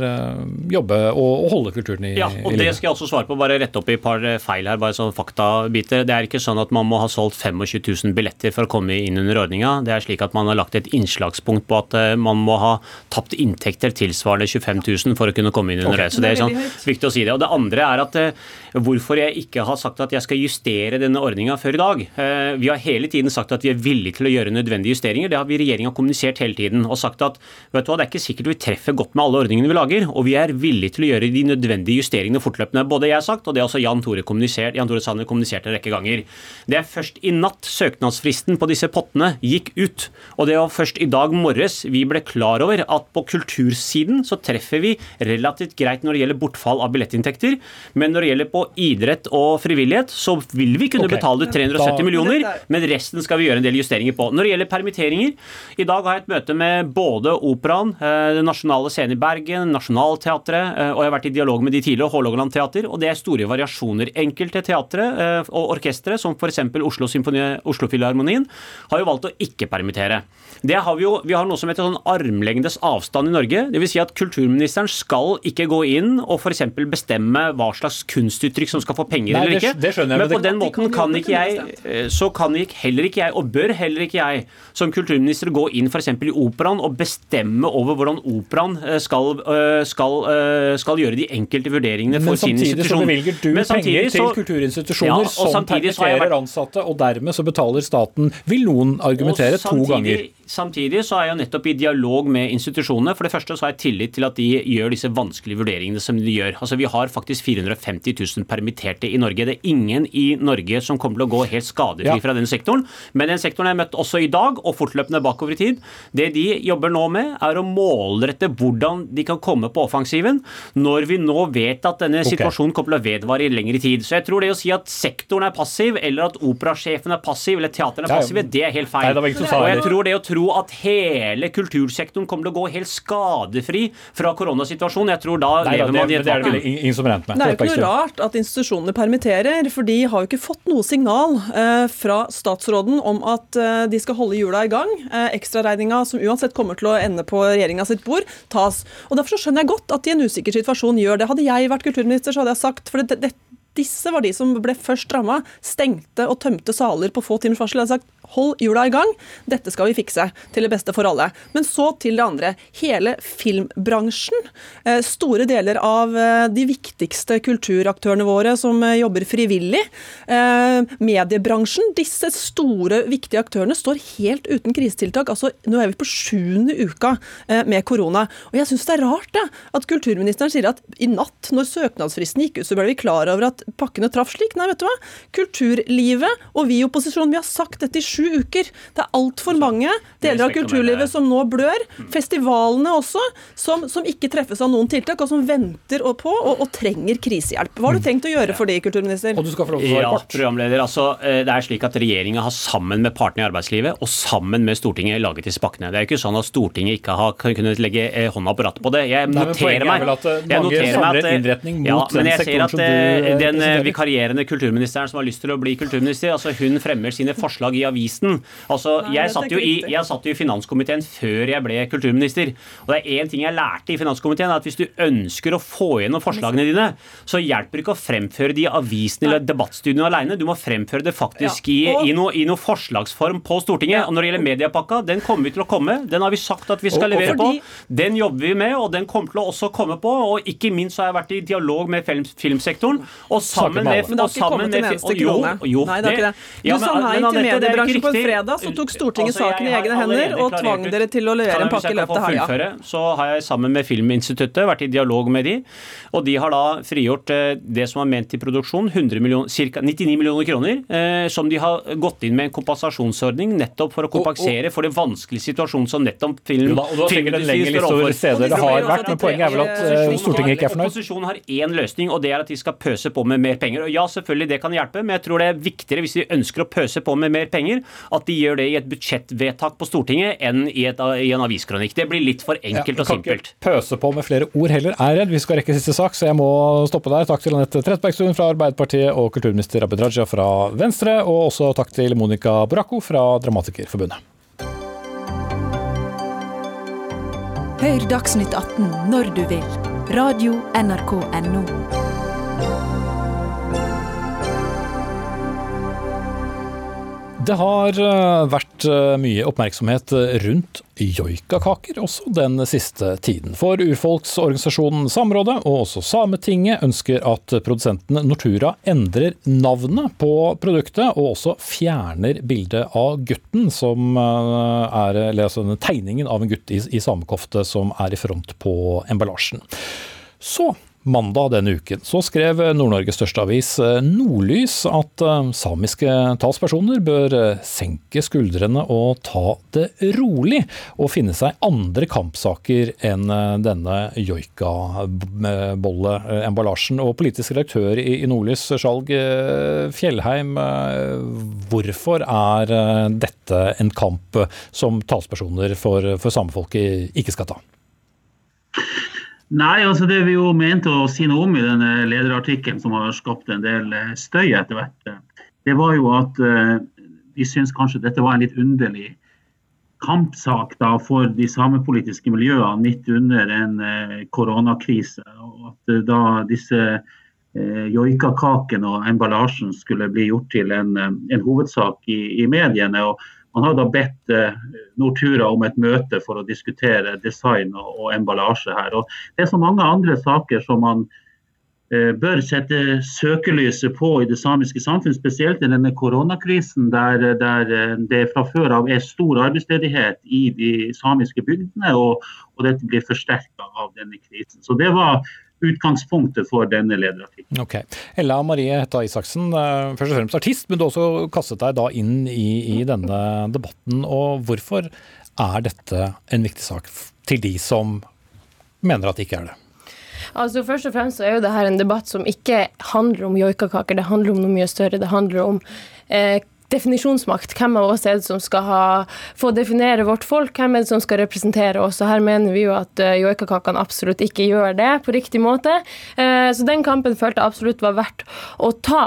jobbe og holde kulturen i, ja, og Det skal jeg også svare på. Bare rette opp i et par feil her, bare sånn faktabiter. Det er ikke sånn at man må ha solgt 25 000 billetter for å komme inn under ordninga. Det er slik at man har lagt et innslagspunkt på at man må ha tapt inntekter tilsvarende 25 000 for å kunne komme inn under okay. det. Så det er sånn, viktig å si det. Og det andre er at hvorfor jeg ikke har har sagt at jeg skal justere denne ordninga før i dag. Eh, vi har hele tiden sagt at vi er villige til å gjøre nødvendige justeringer. Det har vi regjeringa kommunisert hele tiden. Og sagt at vet du hva, det er ikke sikkert vi treffer godt med alle ordningene vi lager. Og vi er villige til å gjøre de nødvendige justeringene fortløpende. Både jeg har sagt, og det har også Jan Tore, Jan Tore Sanner kommunisert en rekke ganger. Det er først i natt søknadsfristen på disse pottene gikk ut. Og det var først i dag morges vi ble klar over at på kultursiden så treffer vi relativt greit når det gjelder bortfall av billettinntekter. Men når det gjelder på idrett og frivillighet, så vil vi kunne okay. betale 370 millioner, men resten skal vi gjøre en del justeringer på. Når det gjelder permitteringer, i dag har jeg et møte med både Operaen, eh, Den nasjonale scenen i Bergen, Nationaltheatret, eh, og jeg har vært i dialog med de tidligere, Hålogaland teater, og det er store variasjoner. Enkelte teatre eh, og orkestre, som f.eks. Oslo, Oslo Filharmonien, har jo valgt å ikke permittere. Det har vi, jo, vi har noe som heter sånn armlengdes avstand i Norge. Dvs. Si at kulturministeren skal ikke gå inn og f.eks. bestemme hva slags kunstuttrykk som skal få penger eller det- ikke. det skjønner jeg, men men på det- den måten kan ikke jeg, eh, så kan ikke, heller ikke jeg, og bør heller ikke jeg, som kulturminister gå inn f.eks. i operaen og bestemme over hvordan operaen eh, skal, eh, skal, skal gjøre de enkelte vurderingene for sin institusjon. Men samtidig så bevilger du Men samtidig penger til så- kulturinstitusjoner Ja, som permitterer vært- ansatte, og dermed så betaler staten, vil noen argumentere, to ganger. Samtidig så er jeg jo nettopp i dialog med institusjonene. For det første så har jeg tillit til at de gjør disse vanskelige vurderingene som de gjør. Altså Vi har faktisk 450 000 permitterte i Norge. Det er ingen i Norge som kommer til å gå helt skadefri Ja. fra den sektoren. Men den sektoren jeg har møtt også i dag, og fortløpende bakover i tid, det de jobber nå med, er å målrette hvordan de kan komme på offensiven når vi nå vet at denne okay. situasjonen kommer til å vedvare i lengre tid. Så jeg tror det å si at sektoren er passiv, eller at operasjefen er passiv, eller teateren er passive, det er helt feil. Nei, og jeg tror det å tro at hele kultursektoren kommer til å gå helt skadefri fra koronasituasjonen, jeg tror da Nei, lever det, man i et vakuum. det er det ingen med. Det er jo ikke noe rart at institusjonene permitterer, for de har jo ikke fått noe signal eh, fra statsråden om at eh, de skal holde hjula i gang. Eh, Ekstraregninga som uansett kommer til å ende på regjeringa sitt bord, tas. Og Derfor så skjønner jeg godt at de i en usikker situasjon gjør det. Hadde jeg vært kulturminister, så hadde jeg sagt for det, det, disse var de som ble først ramma. Stengte og tømte saler på få timers varsel. Jeg hadde sagt hold hjula i gang, dette skal vi fikse til det beste for alle. Men så til det andre. Hele filmbransjen, eh, store deler av eh, de viktigste kulturaktørene våre som eh, jobber frivillig, mediebransjen, disse store, viktige aktørene står helt uten krisetiltak. Altså, nå er vi på sjuende uka med korona. Og jeg syns det er rart det, at kulturministeren sier at i natt, når søknadsfristen gikk ut, så ble vi klar over at pakkene traff slik. Nei, vet du hva. Kulturlivet og vi i opposisjonen, vi har sagt dette i sju uker. Det er altfor mange deler av kulturlivet som nå blør. Festivalene også, som, som ikke treffes av noen tiltak, og som venter og på og, og trenger krisehjelp. Hva har du tenkt å gjøre for de, kulturminister? Og du skal få lov til å svare Ja, kort. programleder. Altså, eh, det er slik at Regjeringa har sammen med partene i arbeidslivet og sammen med Stortinget laget disse pakkene. Det er jo ikke sånn at Stortinget ikke har kunnet legge eh, hånda på rattet på det. Jeg noterer er meg at, eh, jeg mange noterer meg samler at, eh, innretning mot ja, den men jeg ser sektoren at som du, eh, eh, den eh, vikarierende kulturministeren som har lyst til å bli kulturminister, altså hun fremmer sine forslag i avisen. Altså, Nei, jeg satt jo i, jeg satt jo i finanskomiteen før jeg ble kulturminister. Og det er én ting jeg lærte i finanskomiteen, er at hvis du ønsker å få gjennom forslagene dine, så hjelper det ikke å fremføre de i avisen eller debattstudiene alene. Du må fremføre det faktisk i, og- i, noe, i noe forslagsform på Stortinget. Og når det gjelder mediepakka, den kommer vi til å komme. Den har vi sagt at vi skal Og- og levere fordi- på. Den jobber vi med, og den kommer til å også komme på. Og ikke minst så har jeg vært i dialog med film, filmsektoren. Og sammen med Men det har og ikke kommet sammen en med eneste og jo, jo, Nei, det er ikke det. Du Ja, sa nei til mediebransjen på en fredag, så tok Stortinget Altså, saken i egne hender og tvang dere til å levere en pakke i løpet av helga. fullføre, Så har jeg sammen med Filminstituttet vært i dialog med de, og de har da frigjort eh, det som var ment til produksjon, 100 millioner, ca. 99 millioner kroner, eh, som de har gått inn med en kompensasjonsordning nettopp for å kompensere for det vanskelige situasjonen som nettopp film, Jo da, og du en lengre liste står over overfor. steder det har vært, men poenget er vel at eh, Stortinget ikke er fornøyd. Opposisjonen har én løsning, og det er at de skal pøse på med mer penger. Og ja, selvfølgelig, det kan hjelpe, men jeg tror det er viktigere hvis de ønsker å pøse på med mer penger, at de gjør det i et budsjettvedtak på Stortinget enn i, et, i en aviskronikk. Det blir litt for enkelt Ja, og kan ikke. Pøse på med flere ord heller, er redd. Vi skal rekke siste sak, så jeg må stoppe der. Takk til Anette Trettebergstuen fra Arbeiderpartiet og kulturminister Abid Raja fra Venstre, og også takk til Monica Boracco fra Dramatikerforbundet. Hør Dagsnytt 18 når du vil. Radio NRK NO. Det har eh, vært eh, mye oppmerksomhet rundt joikakaker også den siste tiden. For urfolksorganisasjonen Samrådet og også Sametinget ønsker at produsenten Nortura endrer navnet på produktet, og også fjerner bildet av gutten som eh, er altså tegningen av en gutt i, i samekofte som er i front på emballasjen. Så Mandag denne uken så skrev Nord-Norges største avis eh, Nordlys at eh, samiske talspersoner bør eh, senke skuldrene og ta det rolig, og finne seg andre kampsaker enn denne joikabolleemballasjen. Og politisk redaktør i Nordlys, Skjalg Fjellheim, hvorfor er dette en kamp som talspersoner for, for samefolket ikke skal ta? Nei, altså Det vi jo mente å si noe om i denne lederartikkelen, som har skapt en del eh, støy etter hvert, eh, det var jo at eh, vi syns kanskje dette var en litt underlig kampsak da for de samepolitiske miljøene midt under en koronakrise. Og at da disse joikakakene og emballasjen skulle bli gjort til en, en hovedsak i, i, mediene. og Man har da bedt eh, Nortura om et møte for å diskutere design og, og emballasje her. og Det er så mange andre saker som man eh, bør sette søkelyset på i det samiske samfunn, spesielt i denne koronakrisen, der, der eh, det fra før av er stor arbeidsledighet i de samiske bygdene, og, og dette blir forsterka av denne krisen. Så Det var utgangspunktet for denne lederartikkelen. Ok. Ella Marie Hetta Isaksen, eh, først og fremst artist, men du har også kastet deg da inn i, i denne debatten. og Hvorfor er dette en viktig sak til de som mener at det ikke er det? Altså Først og fremst så er jo det her en debatt som ikke handler om joikakaker, det handler om noe mye større. Det handler om eh, definisjonsmakt. Hvem av oss er det som skal ha, få definere vårt folk? Hvem er det som skal representere oss? Og her mener vi jo at uh, joikakakene absolutt ikke gjør det på riktig måte. Uh, så den kampen følte jeg absolutt var verdt å ta.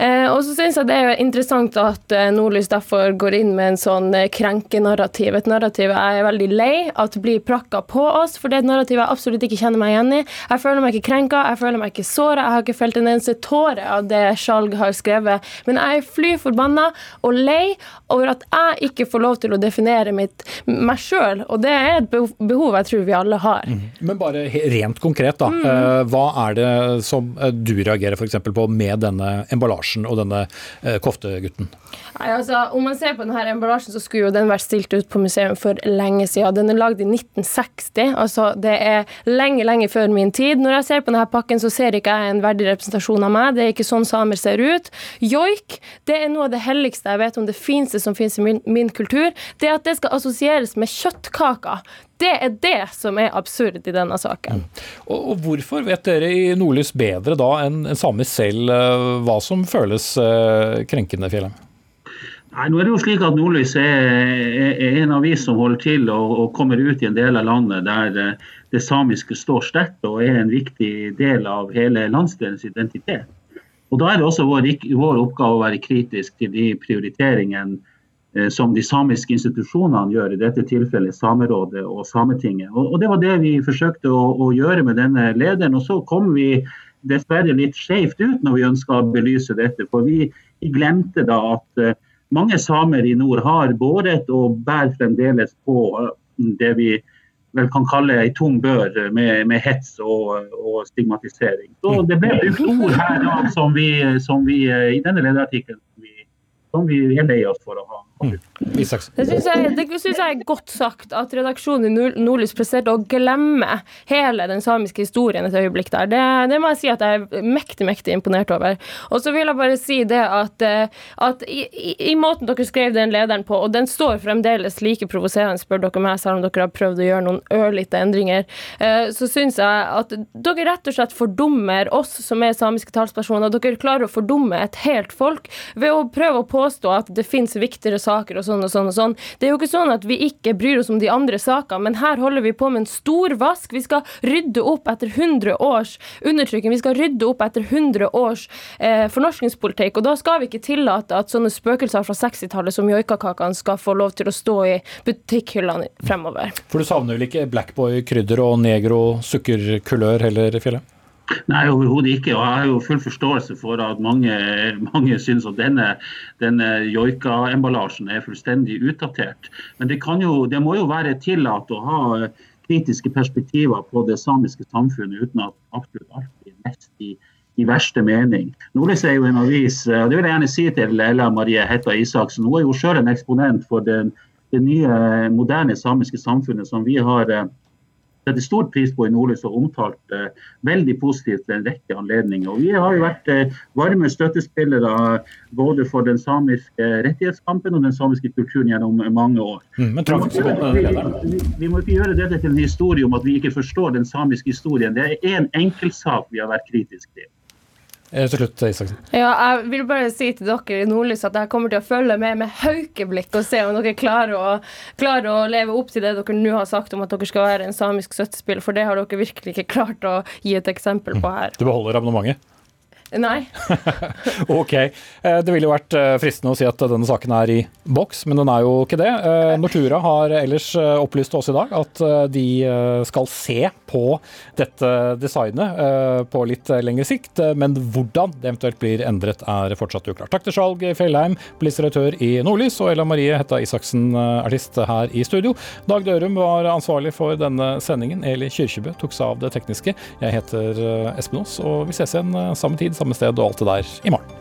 Uh, og så syns jeg det er interessant at Nordlys derfor går inn med en sånn krenkenarrativ. Et narrativ jeg er veldig lei at blir prakka på oss, for det er et narrativ jeg absolutt ikke kjenner meg igjen i. Jeg føler meg ikke krenka, jeg føler meg ikke såra, jeg har ikke felt en eneste tåre av det Skjalg har skrevet. Men jeg er fly forbanna og lei over at jeg ikke får lov til å definere mitt, meg sjøl. Og det er et behov jeg tror vi alle har. Mm. Men bare rent konkret, da. Mm. Hva er det som eh, du reagerer f.eks. på med denne emballasjen og denne eh, koftegutten? Nei, altså, Om man ser på denne emballasjen, så skulle jo den vært stilt ut på museum for lenge siden. Den er lagd i 1960, altså det er lenge, lenge før min tid. Når jeg ser på denne pakken, så ser ikke jeg en verdig representasjon av meg. Det er ikke sånn samer ser ut. Joik, det er noe av det helligste jeg vet om det fineste som finnes i min, min kultur. Det at det skal assosieres med kjøttkaker. Det er det som er absurd i denne saken. Mm. Og, og, Hvorfor vet dere i Nordlys bedre da enn en samer selv uh, hva som føles uh, krenkende, Fjellheim? Nei, nå er det jo slik at Nordlys er, er, er en avis som holder til og, og, kommer ut i en del av landet der uh, det samiske står sterkt og er en viktig del av hele landsdelens identitet. Og Da er det også vår, vår oppgave å være kritisk til de prioriteringene Eh, som de samiske institusjonene gjør, i dette tilfellet Samerådet og Sametinget. Og, og Det var det vi forsøkte å, å, gjøre med denne lederen. og Så kom vi dessverre litt skjevt ut når vi ønska å belyse dette. For vi, vi glemte da at eh, mange samer i nord har båret og bærer fremdeles på uh, det vi vel kan kalle ei tung bør med, med hets og, og, stigmatisering. Så Det ble brukt ord her da, som vi, som vi i denne lederartikkelen som vi er lei oss for å ha. Mm. Det syns jeg, jeg, er godt sagt, at redaksjonen i Nordlys presterte å glemme hele den samiske historien et øyeblikk der. Det, det, må jeg si at jeg er mektig, mektig imponert over. Og så vil jeg bare si det at, eh, at i, i, i, måten dere skrev den lederen på, og den står fremdeles like provoserende, spør dere meg, selv om dere har prøvd å gjøre noen ørlite endringer, eh, så syns jeg at dere rett og slett fordummer oss som er samiske talspersoner. Dere klarer å fordumme et helt folk ved å prøve å påstå at det finnes viktigere saker og sånn og sånn og sånn. Det er jo ikke sånn at vi ikke bryr oss om de andre sakene, men her holder vi på med en stor vask. Vi skal rydde opp etter 100 års undertrykking. Vi skal rydde opp etter 100 års eh, fornorskingspolitikk. Og da skal vi ikke tillate at sånne spøkelser fra 60-tallet som joikakakene skal få lov til å stå i butikkhyllene fremover. For du savner vel ikke Blackboy, krydder og negro, sukkerkulør heller, Fjellet? Nei, overhodet ikke. og Jeg har jo full forståelse for at mange, mange syns at denne, denne joika-emballasjen er fullstendig utdatert. Men det, jo, det, må jo være tillatt å ha kritiske perspektiver på det samiske samfunnet uten at absolutt alt blir mest i, i verste mening. Nordlys er jo en avis, og det vil jeg gjerne si til Ella Marie Hetta Isaksen. Hun er jo selv en eksponent for den, det nye, moderne samiske samfunnet som vi har setter stor pris på i Nordlys og omtalt eh, veldig positivt ved en rekke anledninger. Og vi har jo vært eh, varme støttespillere både for den samiske rettighetskampen og den samiske kulturen gjennom mange år. Mm, men vi, vi, vi, må ikke gjøre dette til en historie om at vi ikke forstår den samiske historien. Det er én enkeltsak vi har vært kritiske til. Eh, til slutt, Isaksen. Ja, jeg vil bare si til dere i Nordlys at jeg kommer til å følge med med haukeblikk og se om dere klarer å, klarer å leve opp til det dere nå har sagt om at dere skal være en samisk støttespiller, for det har dere virkelig ikke klart å gi et eksempel på her. Du beholder abonnementet? Nei. ok. Eh, det ville jo vært eh, fristende å si at denne saken er i boks, men den er jo ikke det. Eh, Nortura har ellers opplyst oss i dag at de skal se på dette designet på litt lengre sikt, men hvordan det eventuelt blir endret er fortsatt uklart. Takk til Skjalg Fjellheim, politisk redaktør i Nordlys, og Ella Marie Hetta Isaksen, artist her i studio. Dag Dørum var ansvarlig for denne sendingen. Eli Kyrkjebø tok seg av det tekniske. Jeg heter Espen Aas, og vi ses igjen samme tid samme sted og alt det der i morgen.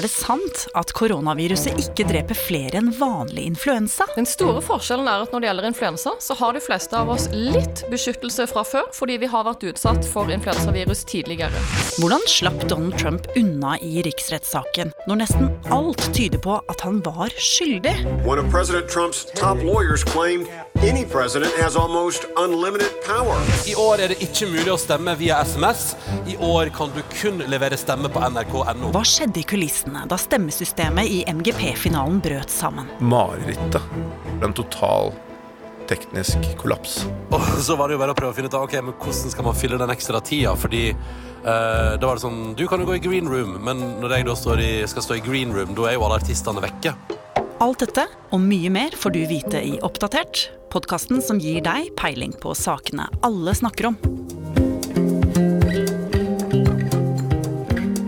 Er det sant at koronaviruset ikke dreper flere enn vanlig influensa? Den store forskjellen er at når det gjelder influensa, så har de fleste av oss litt beskyttelse fra før, fordi vi har vært utsatt for influensavirus tidligere. Hvordan slapp Donald Trump unna i riksrettssaken, når nesten alt tyder på at han var skyldig? One of President Trumps top lawyers claimed any president has almost unlimited power. I år er det ikke mulig å stemme via SMS. I år kan du kun levere stemme på nrk.no. Hva skjedde i kulissene? Minuttene da stemmesystemet i MGP-finalen brøt sammen. Marerittet. En total teknisk kollaps. Og så var det jo bare å prøve å finne ut av ok, men hvordan skal man fylle den ekstra tida. Fordi eh, da var det sånn Du kan jo gå i green room, men når jeg da i, skal stå i green room, da er jo alle artistene vekke. Alt dette og mye mer får du vite i Oppdatert, podkasten som gir deg peiling på sakene alle snakker om.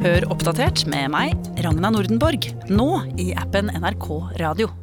Hør oppdatert med meg, Ragna Nordenborg, nå i appen NRK Radio.